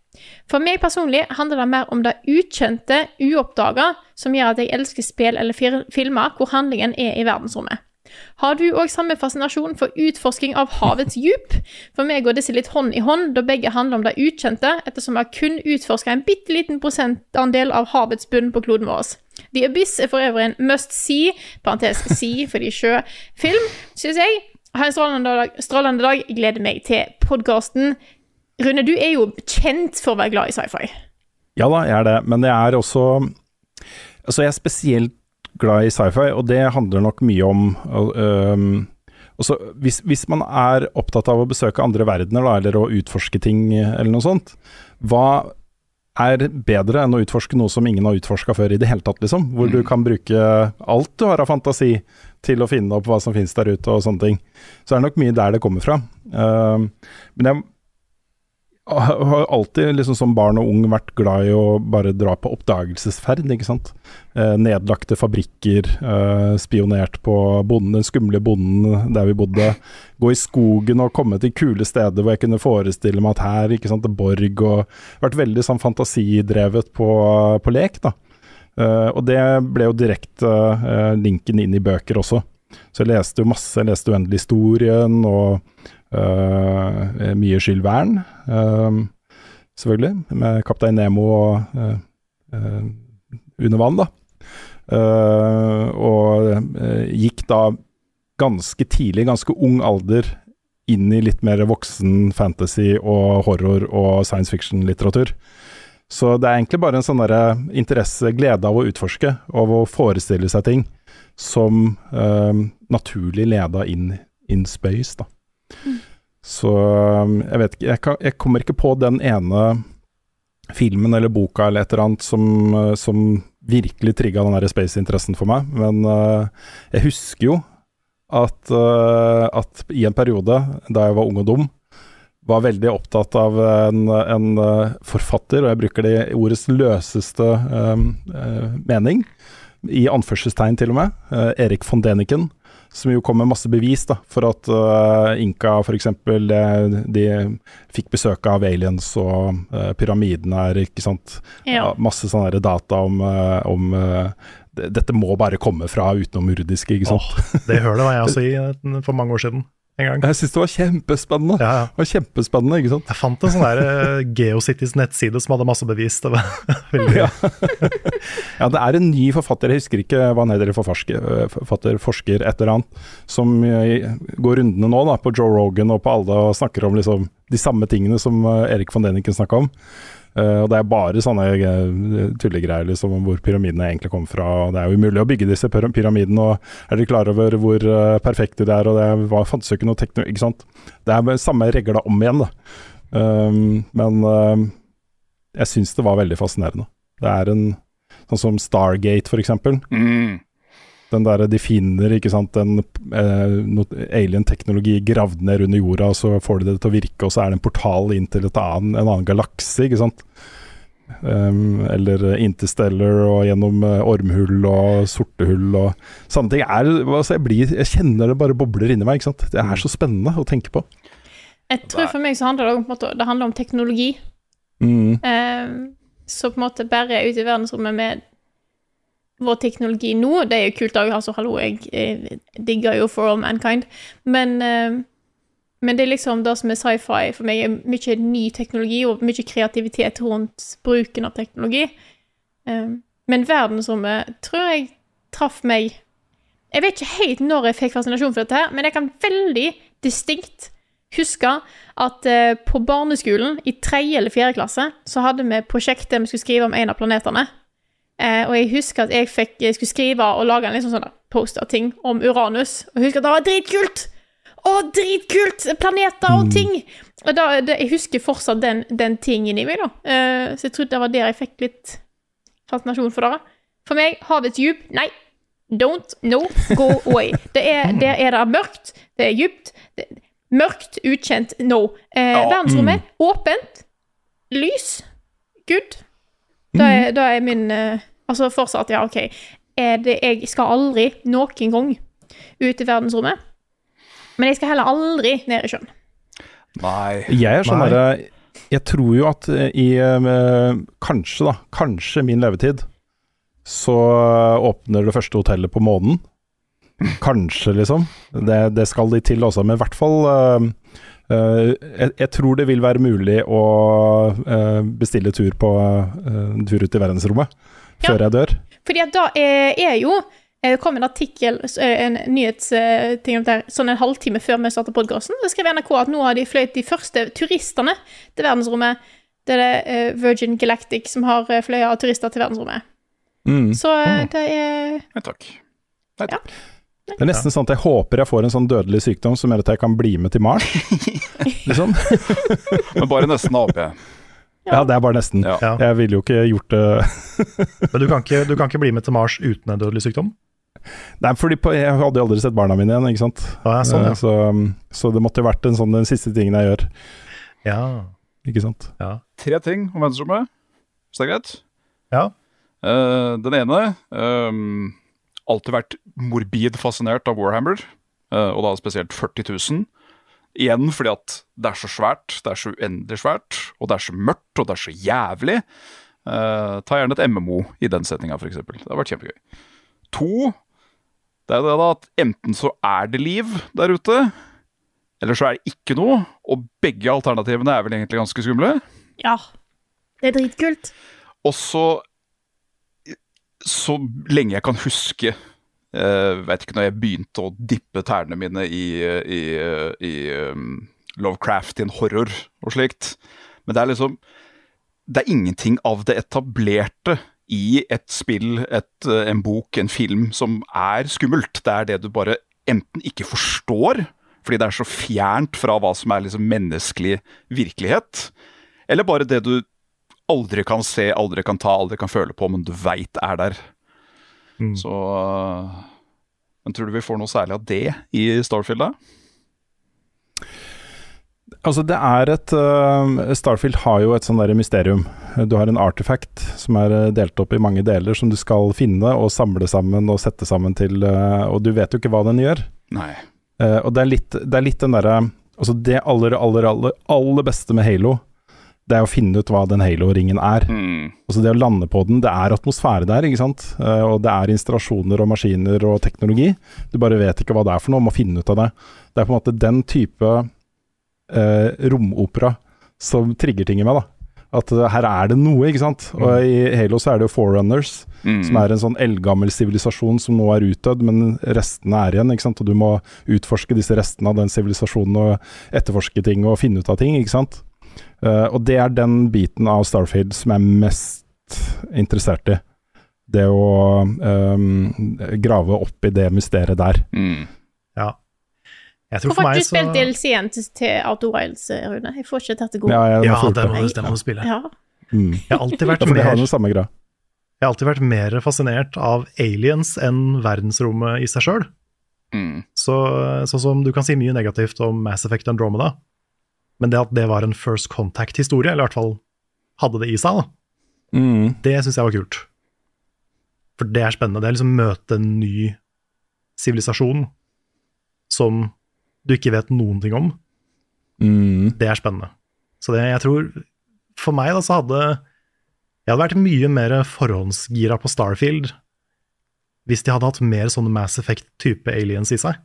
C: For meg personlig handler det mer om det ukjente, uoppdaga, som gjør at jeg elsker spill eller filmer hvor handlingen er i verdensrommet. Har du òg samme fascinasjon for utforsking av havets djup? For meg går disse litt hånd i hånd, da begge handler om det ukjente, ettersom jeg kun utforska en bitte liten prosentandel av havets bunn på kloden vår. The Abyss er for øvrig en must see, parentes see fordi sjø, film, syns jeg. Ha en strålende dag, strålende dag. Gleder meg til podkasten. Rune, du er jo kjent for å være glad i sci-fi.
A: Ja da, jeg er det, men jeg er også Altså, jeg er spesielt glad i sci-fi, og det handler nok mye om um, også, hvis, hvis man er opptatt av å besøke andre verdener, da, eller å utforske ting, eller noe sånt, hva er bedre enn å utforske noe som ingen har utforska før i det hele tatt, liksom? Hvor du kan bruke alt du har av fantasi til å finne opp hva som finnes der ute og sånne ting. Så er det nok mye der det kommer fra. Uh, men jeg har alltid liksom som barn og ung vært glad i å bare dra på oppdagelsesferd, ikke sant. Eh, nedlagte fabrikker, eh, spionert på bonden, den skumle bonden der vi bodde. Gå i skogen og komme til kule steder hvor jeg kunne forestille meg at her, ikke sant, borg og Vært veldig sånn fantasidrevet på, på lek, da. Eh, og det ble jo direkte eh, linken inn i bøker også. Så jeg leste jo masse, jeg leste Uendelig historien og uh, mye Jules Verne, uh, selvfølgelig, med Kaptein Nemo og uh, under vann, da. Og gikk da ganske tidlig, ganske ung alder, inn i litt mer voksen fantasy og horror og science fiction-litteratur. Så det er egentlig bare en sånn interesse, glede av å utforske, av å forestille seg ting, som eh, naturlig leda inn in space, da. Så eh, jeg vet ikke jeg, kan, jeg kommer ikke på den ene filmen eller boka eller et eller annet som, eh, som virkelig trigga den der space-interessen for meg, men uh, jeg husker jo at, uh, at i en periode da jeg var ung og dum, var veldig opptatt av en, en uh, forfatter, og jeg bruker det i ordets løseste mening, i anførselstegn til og med, eh, Erik von Deniken, som jo kom med masse bevis da, for at uh, Inka f.eks. De, de fikk besøk av aliens og uh, pyramiden her, ikke sant.
C: Ja.
A: Masse sånne data om, uh, om uh, Dette må bare komme fra utenomjordiske, ikke sant.
D: Åh, det hølet var jeg også i eh, for mange år siden. En gang.
A: Jeg syns det var kjempespennende.
D: Ja, ja.
A: Det var kjempespennende, ikke sant.
D: Jeg fant en sånn der eh, Geocities nettside som hadde masse bevis. Det var veldig
A: Ja. ja, det er en ny forfatter, jeg husker ikke hva han heter, forfatter, forfatter, forsker, et eller annet, som eh, går rundene nå da, på Joe Rogan og på alle og snakker om liksom, de samme tingene som eh, Erik von Deniken snakka om. Eh, og Det er bare sånne eh, tullegreier liksom, om hvor pyramidene egentlig kom fra. og Det er jo umulig å bygge disse pyra- pyramidene, og er dere klar over hvor uh, perfekte de er? og Det var, fantes jo ikke noe teknologi, ikke sant. Det er samme regla om igjen, da. Um, men um, jeg syns det var veldig fascinerende. Det er en sånn som Stargate, for eksempel.
B: Mm.
A: Den der de finner ikke sant, en eh, alien-teknologi gravd ned under jorda, og så får de det til å virke, og så er det en portal inn til et annen, en annen galakse, ikke sant. Um, eller Interstellar og gjennom eh, ormhull og sortehull og sånne ting. Er, altså jeg, blir, jeg kjenner det bare bobler inni meg. ikke sant? Det er så spennende å tenke på.
C: Jeg tror for meg så handler det om, på en måte, det handler om teknologi.
A: Mm.
C: Um, så på en måte bare ute i verdensrommet med vår teknologi nå Det er jo kult òg, altså hallo, jeg, jeg digger jo For All Mankind, men eh, men det er liksom det som er sci-fi for meg, er mye ny teknologi og mye kreativitet rundt bruken av teknologi. Eh, men verdensrommet tror jeg traff meg Jeg vet ikke helt når jeg fikk fascinasjon for dette, her, men jeg kan veldig distinkt huske at eh, på barneskolen, i tredje eller fjerde klasse, så hadde vi prosjektet vi skulle skrive om en av planetene. Eh, og jeg husker at jeg, fikk, jeg skulle skrive og lage en liksom sånn poster-ting om Uranus. Og jeg husker at det var dritkult! Å, dritkult! Planeter og ting! Og da, det, jeg husker fortsatt den, den tingen i meg, da. Eh, så jeg trodde det var der jeg fikk litt fascinasjon for det. For meg, havets djup, nei. Don't, no, go away. Det er, der er det mørkt, det er djupt. Mørkt, ukjent, no. Eh,
B: Ja,
C: verdensrommet, åpent. Lys. Good. Da er, da er min eh, Altså fortsatt, ja, OK. Er det, jeg skal aldri noen gang ut i verdensrommet. Men jeg skal heller aldri ned i sjøen.
B: Nei.
A: Jeg er sånn derre Jeg tror jo at eh, i eh, Kanskje, da. Kanskje min levetid så åpner det første hotellet på månen. Kanskje, liksom. Det, det skal de til også, men i hvert fall eh, jeg, jeg tror det vil være mulig å eh, bestille tur på eh, tur ut i verdensrommet
C: Ja.
A: før jeg dør.
C: Fordi at da er, er jo eh, Det kom en artikkel, eh, en nyhetsting om det her, sånn en halvtime før vi startet podkasten. Så skrev NRK at nå har de fløyet de første turistene til verdensrommet. Det er det eh, Virgin Galactic som har fløyet turister til verdensrommet.
A: Mm.
C: Så eh, det er
B: Nei takk. Nei takk.
A: Det er nesten sånn at jeg håper jeg får en sånn dødelig sykdom som gjør at jeg kan bli med til Mars. liksom.
B: Men bare nesten AP.
A: Ja, det er bare nesten.
B: Ja.
A: Jeg ville jo ikke gjort det
D: Men du kan, ikke, du kan ikke bli med til Mars uten en dødelig sykdom?
A: Nei, fordi på, jeg hadde aldri sett barna mine igjen, ikke sant.
D: Ja, sånn, ja.
A: så, så det måtte jo vært en sånn, den siste tingen jeg gjør,
D: Ja.
A: ikke sant.
D: ja.
B: Tre ting om venstrerommet, hvis det er greit?
D: ja.
B: Uh, den ene um, Alltid vært morbid fascinert av Warhammer, eh, og da spesielt 40 000. Igjen fordi at det er så svært, det er så uendelig svært, og det er så mørkt, og det er så jævlig. Uh, ta gjerne et MMO i den setninga, f.eks. Det har vært kjempegøy. To, det er det da at enten så er det liv der ute, eller så er det ikke noe, og begge alternativene er vel egentlig ganske skumle.
C: Ja. Det er dritkult.
B: Og så Så lenge jeg kan huske uh, Vet ikke når jeg begynte å dippe tærne mine i, i, i um, Lovecraftian horror og slikt. Men det er liksom Det er ingenting av det etablerte i et spill, et, eh, en bok, en film, som er skummelt. Det er det du bare enten ikke forstår, fordi det er så fjernt fra hva som er liksom menneskelig virkelighet, eller bare det du aldri kan se, aldri kan ta, aldri kan føle på, men du veit er der.
D: Mm.
B: Så Men tror du vi får noe særlig av det i Starfield, da?
A: Altså, det er et uh, Starfield har jo et sånn der mysterium. Du har en artifact som er uh, delt opp i mange deler, som du skal finne og samle sammen og sette sammen til uh, Og du vet jo ikke hva den gjør.
B: Nei.
A: og det er, litt, det er litt den derre Altså, det aller, aller, aller, aller beste med Halo, det er å finne ut hva den Halo-ringen er.
B: Mm.
A: Altså det å lande på den, det er atmosfære der, ikke sant. og det er installasjoner og maskiner og teknologi. Du bare vet ikke hva det er for noe, må finne ut av det. Det er på en måte den type eh, romopera som trigger ting i meg. da. At uh, her er det noe, ikke sant. Og i Halo så er det jo Forerunners,
B: Mm.
A: som er en sånn eldgammel sivilisasjon som nå er utdødd, men restene er igjen. ikke sant? Og du må utforske disse restene av den sivilisasjonen og etterforske ting og finne ut av ting, ikke sant. Eh, og det er den biten av Starfield som jeg er mest interessert i. Det å um, grave opp i det mysteriet der.
B: Mm.
D: Ja. Jeg tror
C: Hvorfor har du
D: så...
C: spilt DLC-en til, til Outer Wilds, Rune? Jeg får ikke tatt det gode.
A: Ja,
D: Ja, det må,
A: du
D: stemme må spille.
C: Ja.
A: Mm.
D: Jeg har alltid vært
A: Ja,
D: mer
A: den.
D: Jeg har alltid vært mer fascinert av aliens enn verdensrommet i seg sjøl.
B: Mm.
D: Så, sånn som du kan si mye negativt om Mass Effect Andromeda, men det at det var en first contact-historie, eller i hvert fall hadde det i seg, da,
A: Mm.
D: det syns jeg var kult. For det er spennende. Det er liksom møte en ny sivilisasjon som du ikke vet noen ting om.
A: Mm.
D: Det er spennende. Så det, jeg tror For meg da, så hadde Jeg hadde vært mye mer forhåndsgira på Starfield hvis de hadde hatt mer sånne Mass Effect-type aliens i seg.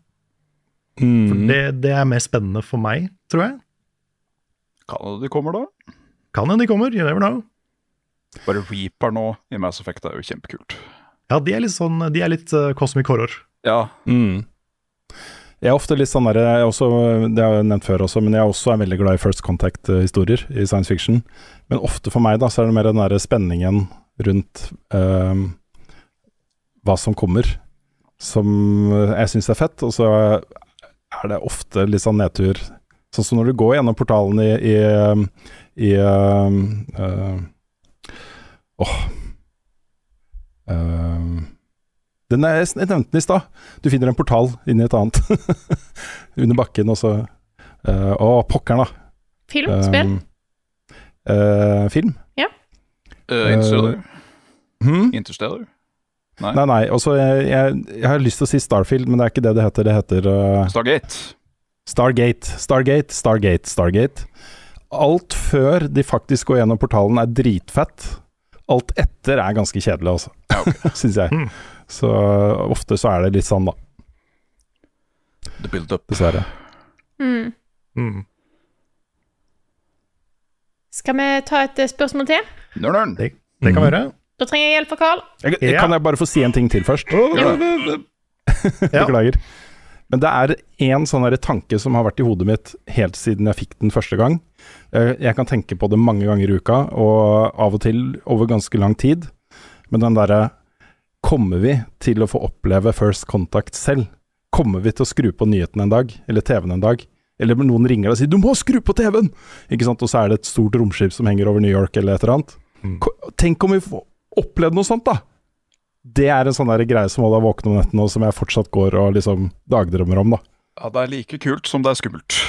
D: For
A: Mm.
D: det, det er mer spennende for meg, tror jeg.
B: Kan hende de kommer, da?
D: Kan hende de kommer, you never know.
B: Bare Reaper nå i Mass Effect er jo kjempekult.
D: Ja, de er litt sånn De er litt uh, cosmic horror.
B: Ja.
A: Mm. Jeg er ofte litt sånn der, jeg også, Det har jeg nevnt før også, men jeg også er veldig glad i First Contact-historier i science fiction. Men ofte for meg da, så er det mer den der spenningen rundt uh, hva som kommer, som jeg syns er fett. Og så er det ofte litt sånn nedtur. Sånn som når du går gjennom portalen i, i, i uh, uh, Åh uh, den er, jeg nevnte den i stad. Du finner en portal inn i et annet. Under bakken, og så Å, Å, pokkeren, da.
C: Film? Spill?
A: Eh, film.
B: Uh, Interstellar.
A: Hmm?
B: Interstellar. Nei.
A: Nei, nei. Også, jeg, jeg, jeg har lyst til å si Starfield, men det er ikke det det heter. Det heter
B: Stargate.
A: Stargate. Stargate, Stargate, Stargate. Alt før de faktisk går gjennom portalen er dritfett. Alt etter er ganske kjedelig, altså.
B: Okay.
A: Syns jeg.
D: Mm.
A: Så ofte så er det litt sånn, da.
B: The build-up.
A: Dessverre.
C: Mm.
D: Mm.
C: Skal vi ta et eh, spørsmål til?
B: Nørnørn.
D: Det, det kan
A: vi
D: gjøre.
C: Da trenger jeg hjelp fra Carl.
A: Jeg,
D: Ja.
A: Kan jeg bare få si en ting til først?
D: Ja.
A: Beklager. Men det er én sånn tanke som har vært i hodet mitt helt siden jeg fikk den første gang. Eh, Jeg kan tenke på det mange ganger i uka, og av og til over ganske lang tid. Men den derre Kommer vi til å få oppleve First Contact selv? Kommer vi til å skru på nyhetene en dag, eller TV-en en dag? Eller noen ringer og sier 'du må skru på TV-en'! Ikke sant? Og så er det et stort romskip som henger over New York, eller et eller annet.
D: Mm.
A: Tenk om vi får opplevd noe sånt, da! Det er en sånn greie som holder deg våken om nettene, og som jeg fortsatt går og liksom dagdrømmer om, da.
B: Ja, det er like kult som det er skummelt.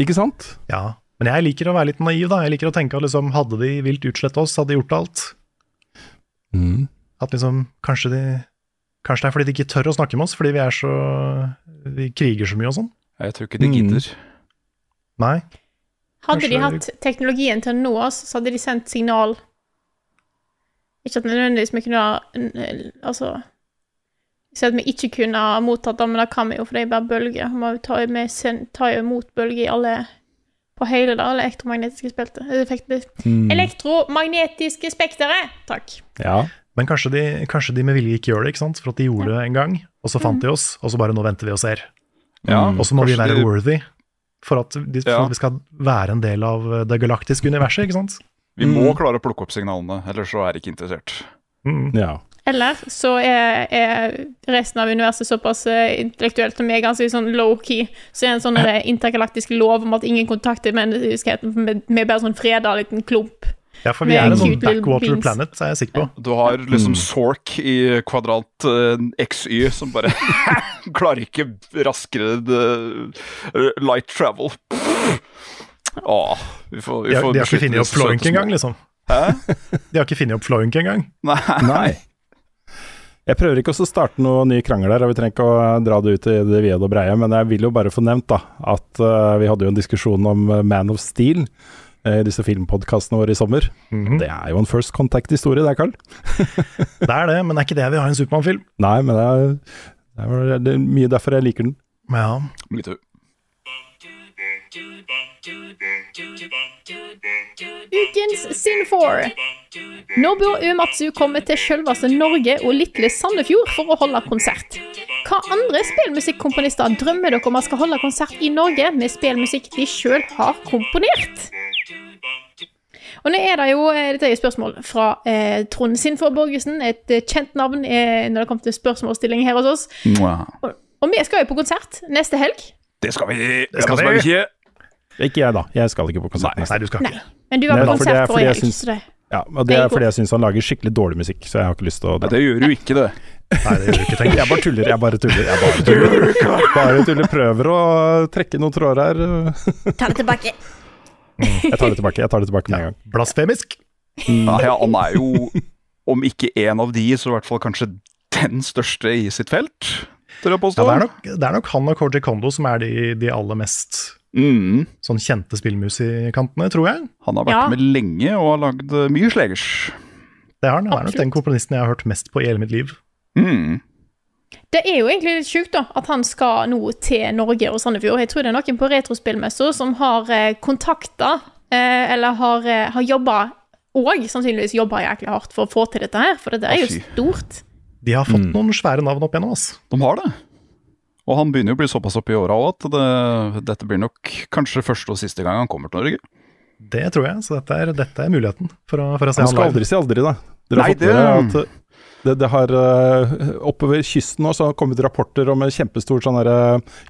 A: Ikke sant?
D: Ja. Men jeg liker å være litt naiv, da. Jeg liker å tenke at liksom, hadde de vilt utslette oss, hadde de gjort alt.
A: Mm.
D: At liksom, kanskje de Kanskje det er fordi de ikke tør å snakke med oss, fordi vi er så Vi kriger så mye og sånn.
B: Jeg tror ikke de
A: Mm.
B: gidder.
D: Nei.
C: Hadde de hatt teknologien til å nå oss, så hadde de sendt signal Ikke at nødvendigvis vi kunne ha Altså Si at vi ikke kunne ha mottatt det, men det kan vi jo, for det er bare bølger. Vi tar, vi tar jo imot bølger i alle På hele det elektromagnetiske speltet.
A: Mm.
C: Elektromagnetiske spektere! Takk.
A: Ja.
D: Men kanskje de, kanskje de med vilje ikke gjør det, ikke sant? for at de gjorde det en gang, og så fant de oss, og så bare nå venter vi og ser.
B: Ja,
D: Og så må vi være
B: de-
D: worthy for at, de, for
B: Ja.
D: at vi skal være en del av det galaktiske universet, ikke sant?
B: Vi må
A: Mm.
B: klare å plukke opp signalene, ellers så er de ikke interessert.
D: Mm.
A: ja.
C: Eller så er, er resten av universet såpass eh, intellektuelt som er ganske sånn low-key. Så er det en sånn eh, intergalaktisk lov om at ingen kontakter menneskeheten. med, er bare sånn freda liten klump.
D: Ja, for vi
C: Med
D: er en sånn backwater
C: beans.
D: planet, er jeg sikker på.
B: Du har liksom
A: Mm.
B: Sork i kvadrat uh, XY som bare klarer ikke raskere uh, light travel. Åh, vi får, vi
D: De har, de har ikke funnet opp floink engang, liksom.
B: Hæ?
D: De har ikke funnet opp floink engang.
B: Nei.
A: Nei. Jeg prøver ikke også å starte noen ny krangel her, og vi trenger ikke å dra det ut i det vide og breie, men jeg vil jo bare få nevnt da, at uh, vi hadde jo en diskusjon om eh, Man of Steel eh, i disse filmpodkastene våre i sommer.
D: Mhm.
A: Det er jo en first contact-historie, det, Carl.
D: Det er det, men det er ikke det vi har i en Supermann-film.
A: Nei, men det er, det er, er mye derfor jeg liker den.
D: Ja.
B: Litt
C: Ukens Sin 4. Nobuo Uematsu kommer til selveste Norge og lille Sandefjord for å holde konsert. Hva andre spillmusikkomponister drømmer dere om at skal holde konsert i Norge med spillmusikk de sjøl har komponert? Og nå er det jo eh, Dette er jo spørsmål fra eh, Trond Sinfor Borgesen, et eh, kjent navn eh, når det kommer til spørsmålsstilling her hos oss. Og, og vi skal jo på konsert neste helg.
B: Det skal vi!
D: Det skal
B: Eller
D: vi.
B: ikke.
A: Ikke jeg, da. Jeg skal ikke på konsert.
D: Nei, nei, du skal
C: Nei.
D: ikke.
C: Men du var på
A: for er
C: konsert
A: fordi
C: forrige
A: jeg
C: helg.
A: syns-
C: det-
A: Ja, og det er fordi jeg syns han lager skikkelig dårlig musikk, så jeg har ikke lyst til å
B: Nei,
A: dra.
B: det gjør du ikke, det.
D: Nei, det gjør du ikke, tenk.
A: Jeg bare tuller, jeg bare tuller. Jeg bare tuller. Bare tuller. Prøver å trekke noen tråder her.
G: Ta det tilbake.
A: Jeg tar det tilbake, jeg tar det tilbake med en gang.
D: Blasfemisk.
B: Nei, ja, han er jo, om ikke en av de, så i hvert fall kanskje den største i sitt felt, tør jeg
D: Ja, det, er nok, det er nok han og Koji Kondo som er de, de aller mest
B: Mm.
D: sånn kjente spillmusikantene, tror jeg.
B: Han har vært
C: Ja.
B: med lenge og har lagd eh, mye slegers.
D: Det har han. Han er nok den komponisten jeg har hørt mest på i hele mitt liv.
B: Mm.
C: Det er jo egentlig litt sjukt da, at han skal nå til Norge og Sandefjord. Jeg tror det er noen på retrospillmessa som har eh, kontakta, eh, eller har, har jobba og sannsynligvis jobba jæklig hardt for å få til dette her, for det er jo stort.
D: De har fått noen svære navn opp igjennom oss.
B: De har det. Og han begynner jo å bli såpass opp i åra òg at det, dette blir nok kanskje første og siste gang han kommer til Norge.
D: Det tror jeg, så dette er, dette er muligheten for å, for å se
A: Man
D: han
A: skal
D: live.
A: aldri si aldri, da. Dere har
B: Nei,
A: fått
B: det-
A: at uh, det, det har uh, Oppover kysten nå så har det kommet rapporter om en kjempestor sånn derre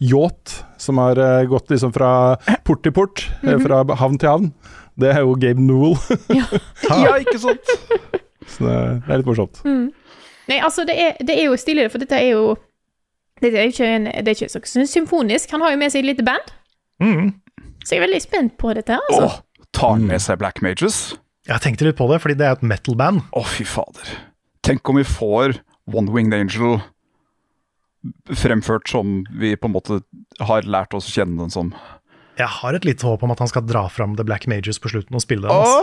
A: yacht som har uh, gått liksom fra port til port, eh, fra havn til havn. Det er jo Gabe Newell,
B: Ja, ikke sant?
A: så det, det er litt morsomt.
C: Nei, altså, det er, det er jo stilig, for dette er jo dette er ikke en, det er ikke så symfonisk. Han har jo med seg et lite band,
D: Mm.
C: så jeg er veldig spent på dette her, altså.
B: Åh, tar han med seg Black Mages?
D: Jeg tenkte litt på det, fordi det er et metal-band.
B: Å, fy fader. Tenk om vi får One Winged Angel fremført som vi på en måte har lært oss å kjenne den som.
D: Jeg har et lite håp om at han skal dra fram The Black Mages på slutten og spille den. Altså.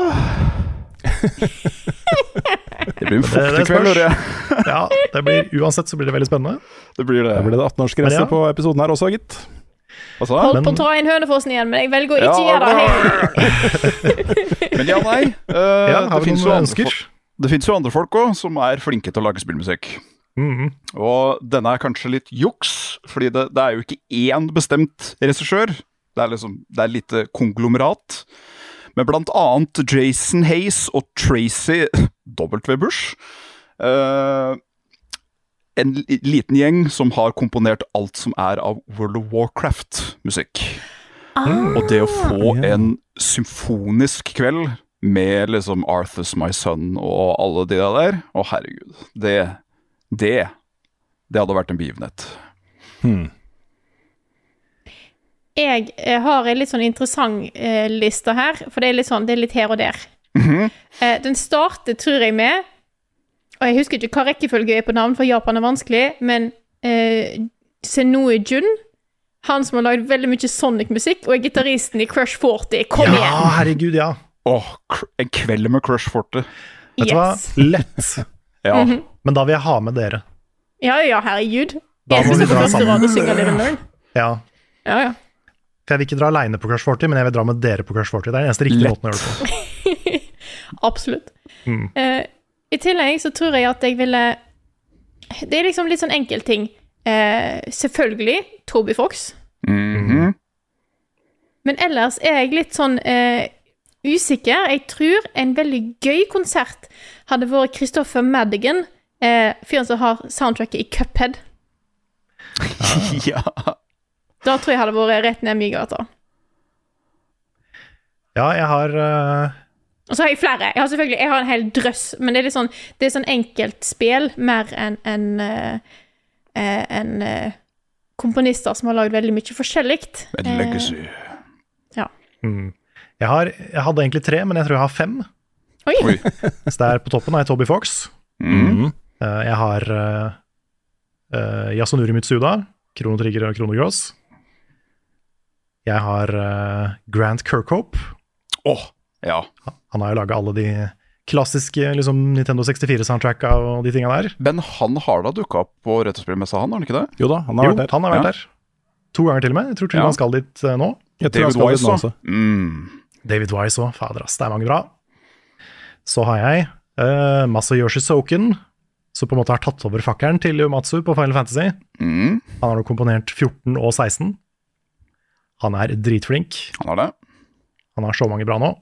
B: Det blir en
D: det
B: fuktig kveld, hører.
D: Ja, det blir, uansett så blir det veldig spennende.
B: Det blir det.
A: Da blir det 18-årsgrense
D: ja.
A: på episoden her også, gitt.
B: Hva sa
C: Holdt
B: jeg?
C: på å ta inn Hønefossen igjen, men jeg velger å
B: Ja,
C: ikke gjøre det.
B: Men ja, nei. Uh,
D: Ja,
B: det fins jo Det jo andre folk òg som er flinke til å lage spillmusikk.
D: Mhm.
B: Og denne er kanskje litt juks, fordi det, det er jo ikke én bestemt regissør. Det er liksom, det er lite konglomerat. Men blant annet Jason Hayes og Tracy W. Bush. Uh, en liten gjeng som har komponert alt som er av World of Warcraft-musikk. Og det å få
A: yeah.
B: en symfonisk kveld med liksom Arthur's My Son og alle de der Å, herregud. Det, det Det hadde vært en begivenhet.
A: Hmm.
C: Jeg eh, har en litt sånn interessant eh, liste her, for det er litt sånn, det er litt her og der. Eh, den starter, tror jeg, med Og jeg husker ikke hva rekkefølge er på navn, for Japan er vanskelig, men eh, Senoe Jun, han som har lagd veldig mye Sonic-musikk, og er gitaristen i Crush 40. Kom
D: Ja,
C: igjen!
D: herregud, ja.
B: Åh, en kveld med Crush Forte.
D: Vet du hva? Lett.
B: Ja.
D: Men da vil jeg ha med dere.
C: Ja, ja, herregud.
D: Da
C: Jeg
D: må vi dra sammen. Ja.
C: Ja, ja.
D: For jeg vil ikke dra aleine på Crush 40, men jeg vil dra med dere på Crush 40. Det er den eneste riktige
B: Lett.
D: måten å gjøre det på.
C: Absolutt.
D: Mm.
C: Uh, I tillegg så tror jeg at jeg ville Det er liksom litt sånn enkeltting. Uh, selvfølgelig Toby Fox.
B: Mhm.
C: Men ellers er jeg litt sånn uh, usikker. Jeg tror en veldig gøy konsert hadde vært Christopher Madigan, uh, fyren som har soundtracket i Cuphead.
B: ja.
C: Da tror jeg hadde vært rett ned Mygata.
D: Ja, jeg har eh,
C: Og så har jeg flere. Jeg har selvfølgelig jeg har en hel drøss, men det er litt sånn Det er sånn enkeltspill mer enn en, eh, eh, en, eh, komponister som har lagd veldig mye forskjellig.
B: En legacy.
D: mm. Jeg, har, jeg hadde egentlig tre, men jeg tror jeg har fem.
C: Oi.
B: Oi.
D: Så der på toppen har jeg Toby Fox.
B: Mm.
D: Uh, jeg har uh, Yasunuri Mitsuda, Krono Trigger og Krono Gross. Jeg har eh, Grant Kirkhope.
B: Åh, ja.
D: Han har jo laga alle de klassiske liksom, Nintendo 64-soundtracka og de tinga der.
B: Men han har da dukka opp på Retrospillmessa, han, har han ikke det?
A: Jo da, han har
D: Jo,
A: vært der.
D: han har vært
B: Ja.
D: der. To ganger til og med. Jeg tror til og med han skal dit eh, nå.
A: Jeg tror David Wise dit også.
B: Mm.
D: David Wise òg. Fader, ass. Det er mange bra. Så har jeg uh, Masayoshi Soken, som på en måte har tatt over fakkelen til Yomatsu på Final Fantasy.
B: Mm.
D: Han har nå komponert 14 og 16. Han er dritflink.
B: Han har det.
D: Han har så mange bra nå.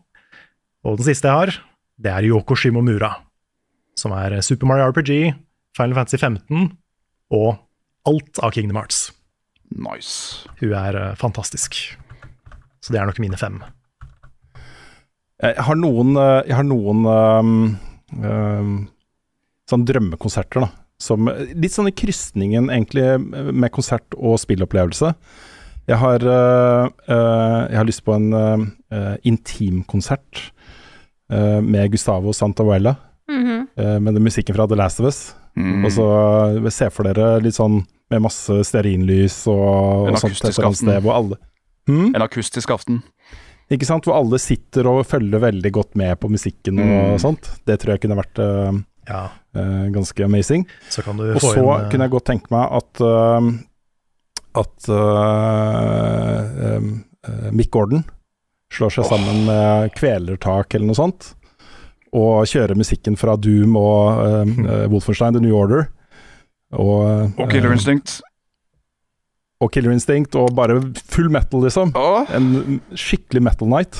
D: Og den siste jeg har, det er Yoko Shimomura. Som er Super Mario RPG, Final Fantasy 15 og alt av Kingdom Hearts.
B: Nice.
D: Hun er eh, fantastisk. Så det er nok mine fem.
A: Jeg har noen, eh, jeg har noen um, um, sånn drømmekonserter, da. Som, litt sånn i krysningen egentlig med konsert og spillopplevelse. Jeg har, uh, uh, jeg har lyst på en uh, intimkonsert eh, med Gustavo Santavuela.
C: Mhm.
A: eh, med den musikken fra The Last of Us.
B: Mm.
A: Og så uh, se for dere litt sånn med masse stearinlys og, og sånt et annet sted hvor alle hmm?
B: En akustisk aften.
A: Ikke sant? Hvor alle sitter og følger veldig godt med på musikken og
B: Mm.
A: sånt. Det tror jeg kunne vært uh,
D: Ja,
A: uh, ganske amazing.
D: så kan du
A: Og
D: få
A: så
D: inn eh,
A: kunne jeg godt tenke meg at uh, at eh, eh, Mick Gordon slår seg sammen med Kvelertak eller noe sånt, og kjører musikken fra Doom og uh, eh, Wolfenstein The New Order. Og,
B: Og Killer
A: eh,
B: Instinct.
A: og Killer Instinct, og bare full metal, liksom.
B: Åh.
A: En skikkelig metal night.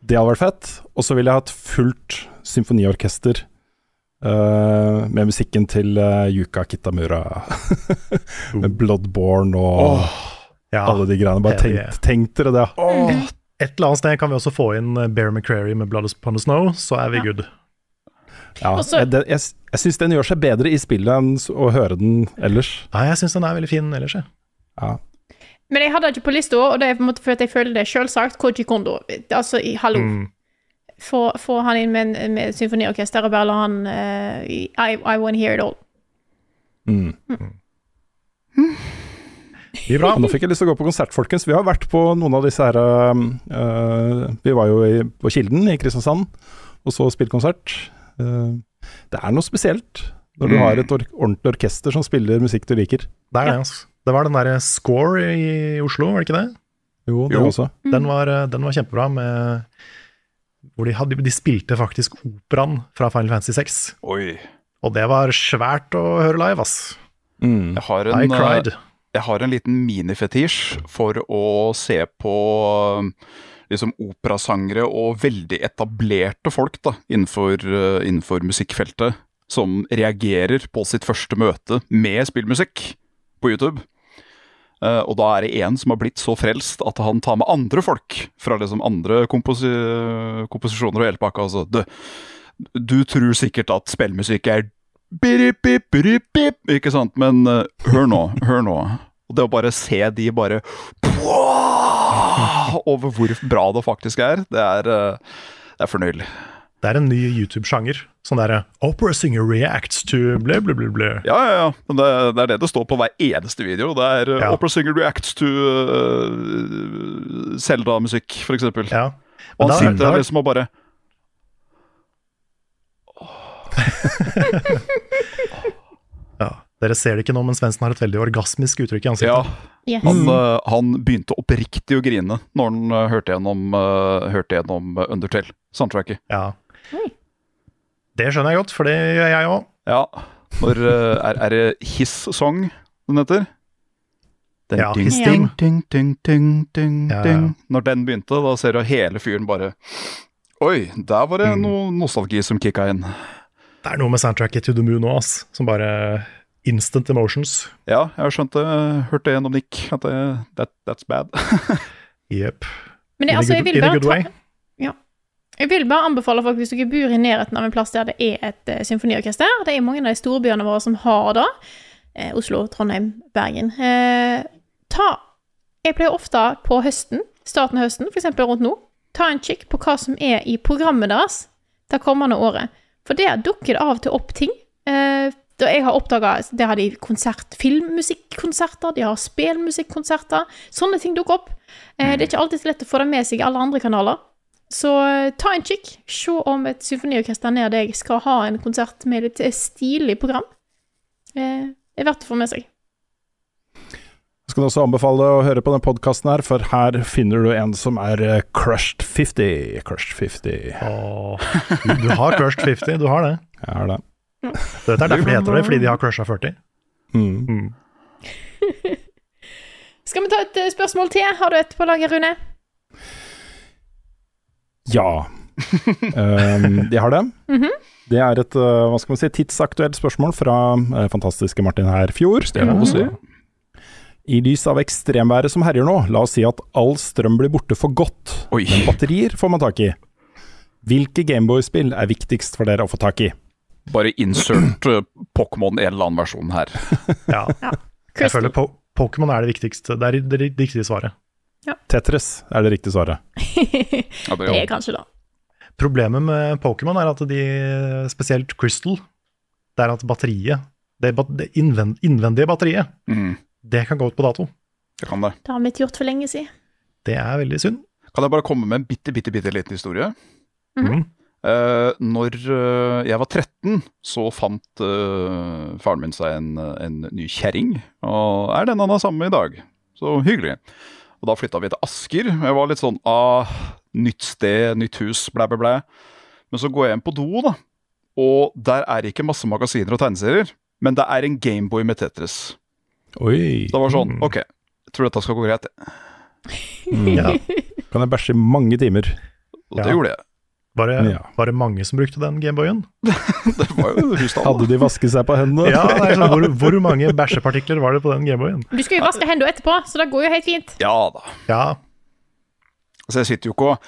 A: Det hadde vært fett. Og så ville jeg hatt fullt symfoniorkester uh, med musikken til uh, Yuka Kitamura. med Bloodborne og
D: ja,
A: alle de greiene. Bare tenk, tenk dere det.
B: Åh.
D: Et eller annet sted kan vi også få inn eh, Bear McCrary med Blood Upon the Snow, så er vi
C: Ja.
D: good.
A: Ja, jeg, det- jeg, jeg syns den gjør seg bedre i spillet enn å høre den ellers.
D: Nei, jeg syns den er veldig fin ellers, jeg.
A: Ja.
C: Men jeg hadde det ikke på lista, og det er på en måte fordi jeg føler det selvsagt. Koji Kondo. Altså, i, hallo.
D: Mm.
C: Få, få han inn med, med symfoniorkester og bare la han uh, i I, wanna hear it all.
A: Mm.
D: Mye bra.
A: Nå fikk jeg lyst til å gå på konsert, folkens. Vi har vært på noen av disse her uh, Vi var jo i, på Kilden i Kristiansand og så spilt konsert. Uh, det er noe spesielt når du
B: Mm.
A: har et or ordentlig orkester som spiller musikk du liker.
D: Det er det, altså. Det var den derre Score i Oslo, var det ikke det?
A: Jo, det
B: Jo.
A: også.
D: Den var, den var kjempebra, med hvor de, hadde, de spilte faktisk operaen fra Final Fantasy 6.
B: Oi.
D: Og det var svært å høre live, ass.
A: Mm.
B: Jeg har
D: I cried.
B: eh, jeg har en liten minifetisj for å se på liksom operasangere og veldig etablerte folk da, innenfor, eh, innenfor musikkfeltet, som reagerer på sitt første møte med spillmusikk på YouTube. Eh, og da er det en som har blitt så frelst at han tar med andre folk fra liksom andre komposi komposisjoner og hele pakka. Altså, du, du tror sikkert at spillmusikk er Birip, bip, birip, bip, Ikke sant? Men uh, hør nå, hør nå. Og det å bare se de bare! Over hvor bra det faktisk er, det er, uh, det er fornøyelig.
D: Det er en ny YouTube-sjanger. Sånn derre Opera singer reacts to ble, ble, ble, ble.
B: Ja, ja, ja. Det, det er det det står på hver eneste video. Det er
D: Ja.
B: Opera Singer Reacts to uh, Zelda-musikk, for eksempel.
D: Ja.
B: Og han sitter der liksom og bare
D: ja. Dere ser det ikke nå, men Svendsen har et veldig orgasmisk uttrykk i
B: Ja.
D: ansiktet.
C: Yes.
B: Han, eh, han begynte oppriktig å grine når han eh, hørte gjennom, uh, hørte gjennom eh, Undertale, soundtracket.
D: Ja. Det skjønner jeg godt, for det gjør jeg òg.
B: Ja. Når, eh, er, er det His Song den heter? Den
D: Ja,
B: ding, ding, ding, ding, ding, ding,
D: Ja, ja.
B: ding. Når den begynte, da ser du hele fyren bare Oi, der var det
D: Mm.
B: noe nostalgi som kicka inn.
D: Det er noe med soundtracket To The Moon nå, ass, som bare instant emotions.
B: Ja, jeg har skjønt det. Hørte det gjennom Nick, at det, that, that's bad.
D: Jepp. In
C: altså,
D: good- in a good way.
C: ja. Jeg vil bare anbefale folk, hvis dere bor i nærheten av en plass der det er et uh, symfoniorkester Det er mange av de storbyene våre som har det. Uh, Oslo, Trondheim, Bergen. Uh, ta Jeg pleier ofte på høsten, starten av høsten, f.eks. rundt nå, ta en kikk på hva som er i programmet deres det kommende året. For der dukker det av og til opp ting. Eh, jeg har oppdaget, Der har de konsert, filmmusikkonserter, de har spillmusikkonserter. Sånne ting dukker opp. Eh, det er ikke alltid så lett å få det med seg i alle andre kanaler. Så eh, ta en kikk. Se om et symfoniorkester nær deg skal ha en konsert med eh, stilig program. Eh, det er verdt å få med seg.
A: Jeg skal også anbefale å høre på denne podkasten her, for her finner du en som er eh, crushed 50. Crushed 50.
D: Åh, du, har crushed 50, du har det.
A: Jeg har det.
D: Dette er derfor de heter det, fordi de har crusha 40.
A: Mm.
C: Skal vi ta et eh, spørsmål til? Har du et på laget, Rune?
A: Ja. um, de har det.
C: Mhm.
A: Det er et uh, hva skal man si, tidsaktuelt spørsmål fra uh, fantastiske Martin Herfjord.
B: Det er lov å si.
A: I lys av ekstremværet som herjer nå, la oss si at all strøm blir borte for godt,
B: Oi.
A: men batterier får man tak i. Hvilke Gameboy-spill er viktigst for dere å få tak i?
B: Bare insert uh, Pokémon en eller annen versjon her.
D: Ja. Jeg føler po Pokémon er det viktigste. Det er det riktige svaret.
A: Tetris er det riktige svaret.
B: Det er
C: kanskje da.
D: Problemet med Pokémon er at de, spesielt Crystal, det er at batteriet, det, det innvendige batteriet,
B: mm,
D: det kan gå ut på dato.
B: det kan det.
C: Det har vi ikke gjort for lenge siden.
D: Det er veldig synd.
B: Kan jeg bare komme med en bitte, bitte, bitte liten historie?
D: Mm
B: -hmm. Uh, når eh, jeg var 13, så fant uh, faren min seg en, en ny kjerring, og er den han har sammen med i dag. Så hyggelig. Og da flytta vi til Asker. og Jeg var litt sånn ah, nytt sted, nytt hus, blæ, blæ, blæ. Men så går jeg inn på do, da. Og der er ikke masse magasiner og tegneserier, men det er en Gameboy med Tetris.
A: Oi.
B: Det var sånn,
D: Mm.
B: OK, jeg tror dette skal gå greit.
A: Mm.
D: Ja.
A: Kan jeg bæsje i mange timer.
B: Og det
D: Ja.
B: gjorde jeg.
D: Var det,
A: Ja.
D: var det mange som brukte den Gameboyen?
B: Det var jo husstanden.
A: Hadde de vasket seg på hendene?
D: Ja, sånn, hvor, hvor mange bæsjepartikler var det på den Gameboyen?
C: Du skal jo vaske hendene etterpå, så det går jo helt fint.
B: Ja da.
D: Ja,
B: Så jeg sitter jo ikke og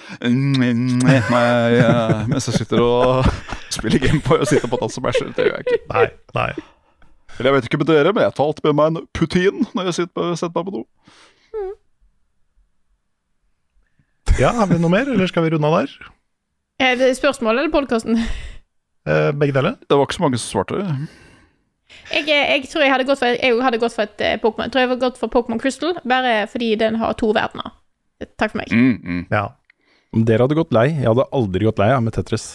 B: mens jeg sitter og spiller Gameboy og sitter på dass og bæsjer. Det gjør jeg ikke.
D: nei, nei.
B: Eller jeg vet ikke med dere, men jeg tar alltid med meg en putin når jeg sitter på, setter meg på do.
D: Ja, har vi noe mer, eller skal vi runde av der?
C: Er det spørsmål eller podkasten?
D: Eh, begge deler?
B: Det var ikke så mange som svarte.
C: Jeg, jeg tror jeg hadde gått for, jeg hadde gått for et eh, Pokémon. Jeg tror jeg hadde gått for Pokémon Crystal, bare fordi den har to verdener. Takk for meg.
B: Mm, mm.
D: Ja.
A: Dere hadde gått lei, jeg hadde aldri gått lei ja, med Tetris.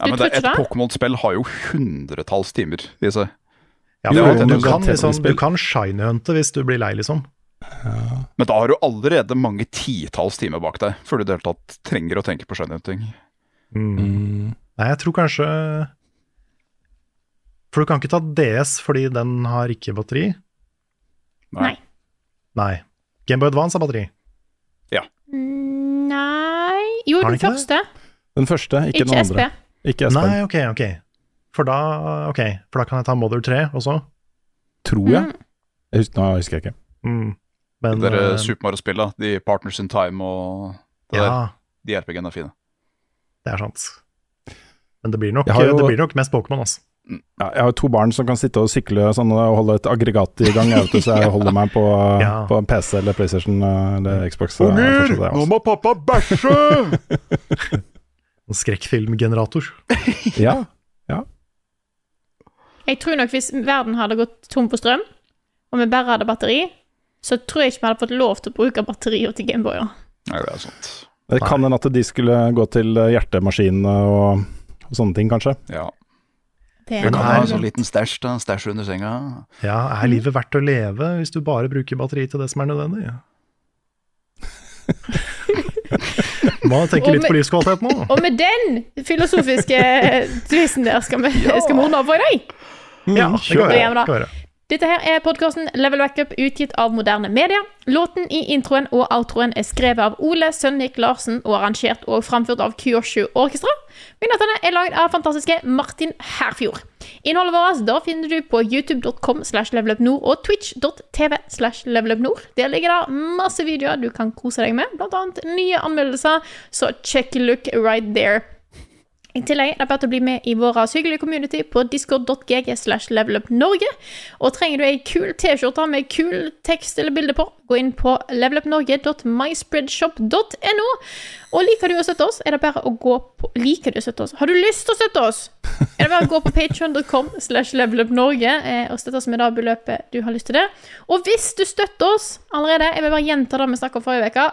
B: Ja, men det, Et? Pokémon-spill har jo hundretalls timer i seg.
D: Ja
A: Jo,
D: for du, kan, liksom, du kan shine-hunte hvis du blir lei, liksom.
B: Men da har du allerede mange titalls timer bak deg før du i det hele tatt trenger å tenke på shinehunting.
A: Mm.
D: Nei, jeg tror kanskje For du kan ikke ta DS fordi den har ikke batteri.
C: Nei.
D: Nei. Gameboy Advance har batteri.
C: Ja. Nei Jo,
D: den
C: den første.
A: Den første, ikke,
C: Ikke
A: den
C: SP.
A: andre. Ikke SP,
D: Nei, ok, ok. For da, ok. For da kan jeg ta Mother 3 også.
A: tror jeg.
C: Mm.
A: jeg husker, nå husker jeg ikke.
D: Mm. Men
B: Dere
D: uh,
B: Super Mario-spillene, de Partners in Time og det
D: Ja,
B: der, de RPG-ene er fine.
D: det er sant. Men det blir nok,
A: jo-
D: det blir nok mest Pokémon, altså.
A: Ja, jeg har to barn som kan sitte og sykle sånn, og holde et aggregat i gang, jeg vet, så jeg holder meg på,
D: Ja.
A: på en PC eller PlayStation eh, eller Xbox. Unger, nå
B: må pappa bæsje!
D: En skrekkfilmgenerator.
A: Ja,
C: Jeg tror nok hvis verden hadde gått tom for strøm, og vi bare hadde batteri, så tror jeg ikke vi hadde fått lov til å bruke batterier til Gameboyer.
B: Nei, det er sant.
A: Det kan hende at de skulle gå til eh, hjertemaskinene og, og sånne ting, kanskje.
B: Ja.
C: Det
B: Du kan
D: være
B: ha en sånn liten stæsj da, stæsj under senga.
D: Ja, er livet verdt å leve hvis du bare bruker batteri til det som er nødvendig? Må tenke litt
C: med-
D: på livskvalitet nå.
C: Og med den filosofiske tvisten der skal vi, skal vi runde av for i dag.
D: Ja, det kan være.
C: gjør vi da. Dette her er podkasten Level Backup, utgitt av Moderne Media. Låten i introen og outroen er skrevet av Ole Sønnik Larsen og arrangert og framført av Kyoshu Orkestra. Vignettene er lagd av fantastiske Martin Herfjord. Innholdet vårt da finner du på youtube.com slash levelupnord og twitch.tv slash levelupnord. Der ligger det masse videoer du kan kose deg med, blant annet nye anmeldelser, så check look right there. I tillegg er det bare å bli med i vår hyggelige community på discord.gg slash levelupnorge. Og trenger du ei kul T-skjorte med kul tekst eller bilde på, gå inn på levelupnorge.myspreadshop.no. Og liker du å støtte oss, er det bare å gå på Liker du å støtte oss? Har du lyst til å støtte oss? Er det bare å gå på patreon.com slash levelupnorge eh, og støtte oss med det beløpet du har lyst til det. Og hvis du støtter oss allerede, jeg vil bare gjenta det vi snakket om forrige uke,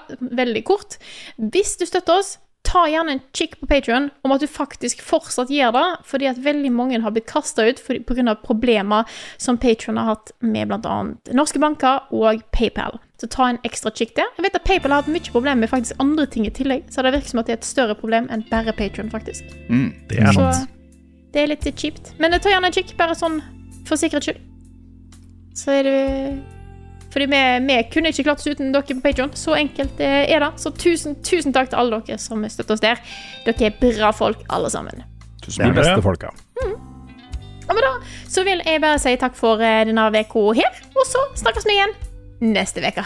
C: veldig kort. Hvis du støtter oss ta gjerne en kikk på Patreon om at du faktisk fortsatt gjør det, fordi at veldig mange har blitt kasta ut pga. problemer som Patreon har hatt med bl.a. norske banker og PayPal. Så ta en ekstra kikk der. Jeg vet at PayPal har hatt mye problemer med faktisk andre ting i tillegg, så det virker som at det er et større problem enn bare Patreon, faktisk.
D: Mm, det er sant.
C: Så det er litt kjipt. Men ta gjerne en kikk, bare sånn for sikkerhets skyld. Så er du fordi vi, vi, kunne ikke klart oss uten dere på Patreon. Så enkelt er det. Så tusen, tusen takk til alle dere som støtter oss der. Dere er bra folk, alle sammen.
A: Tusen De beste folka. Mm.
C: Ja, men da så vil jeg bare si takk for eh, denne uka her, og så snakkes vi igjen neste uke.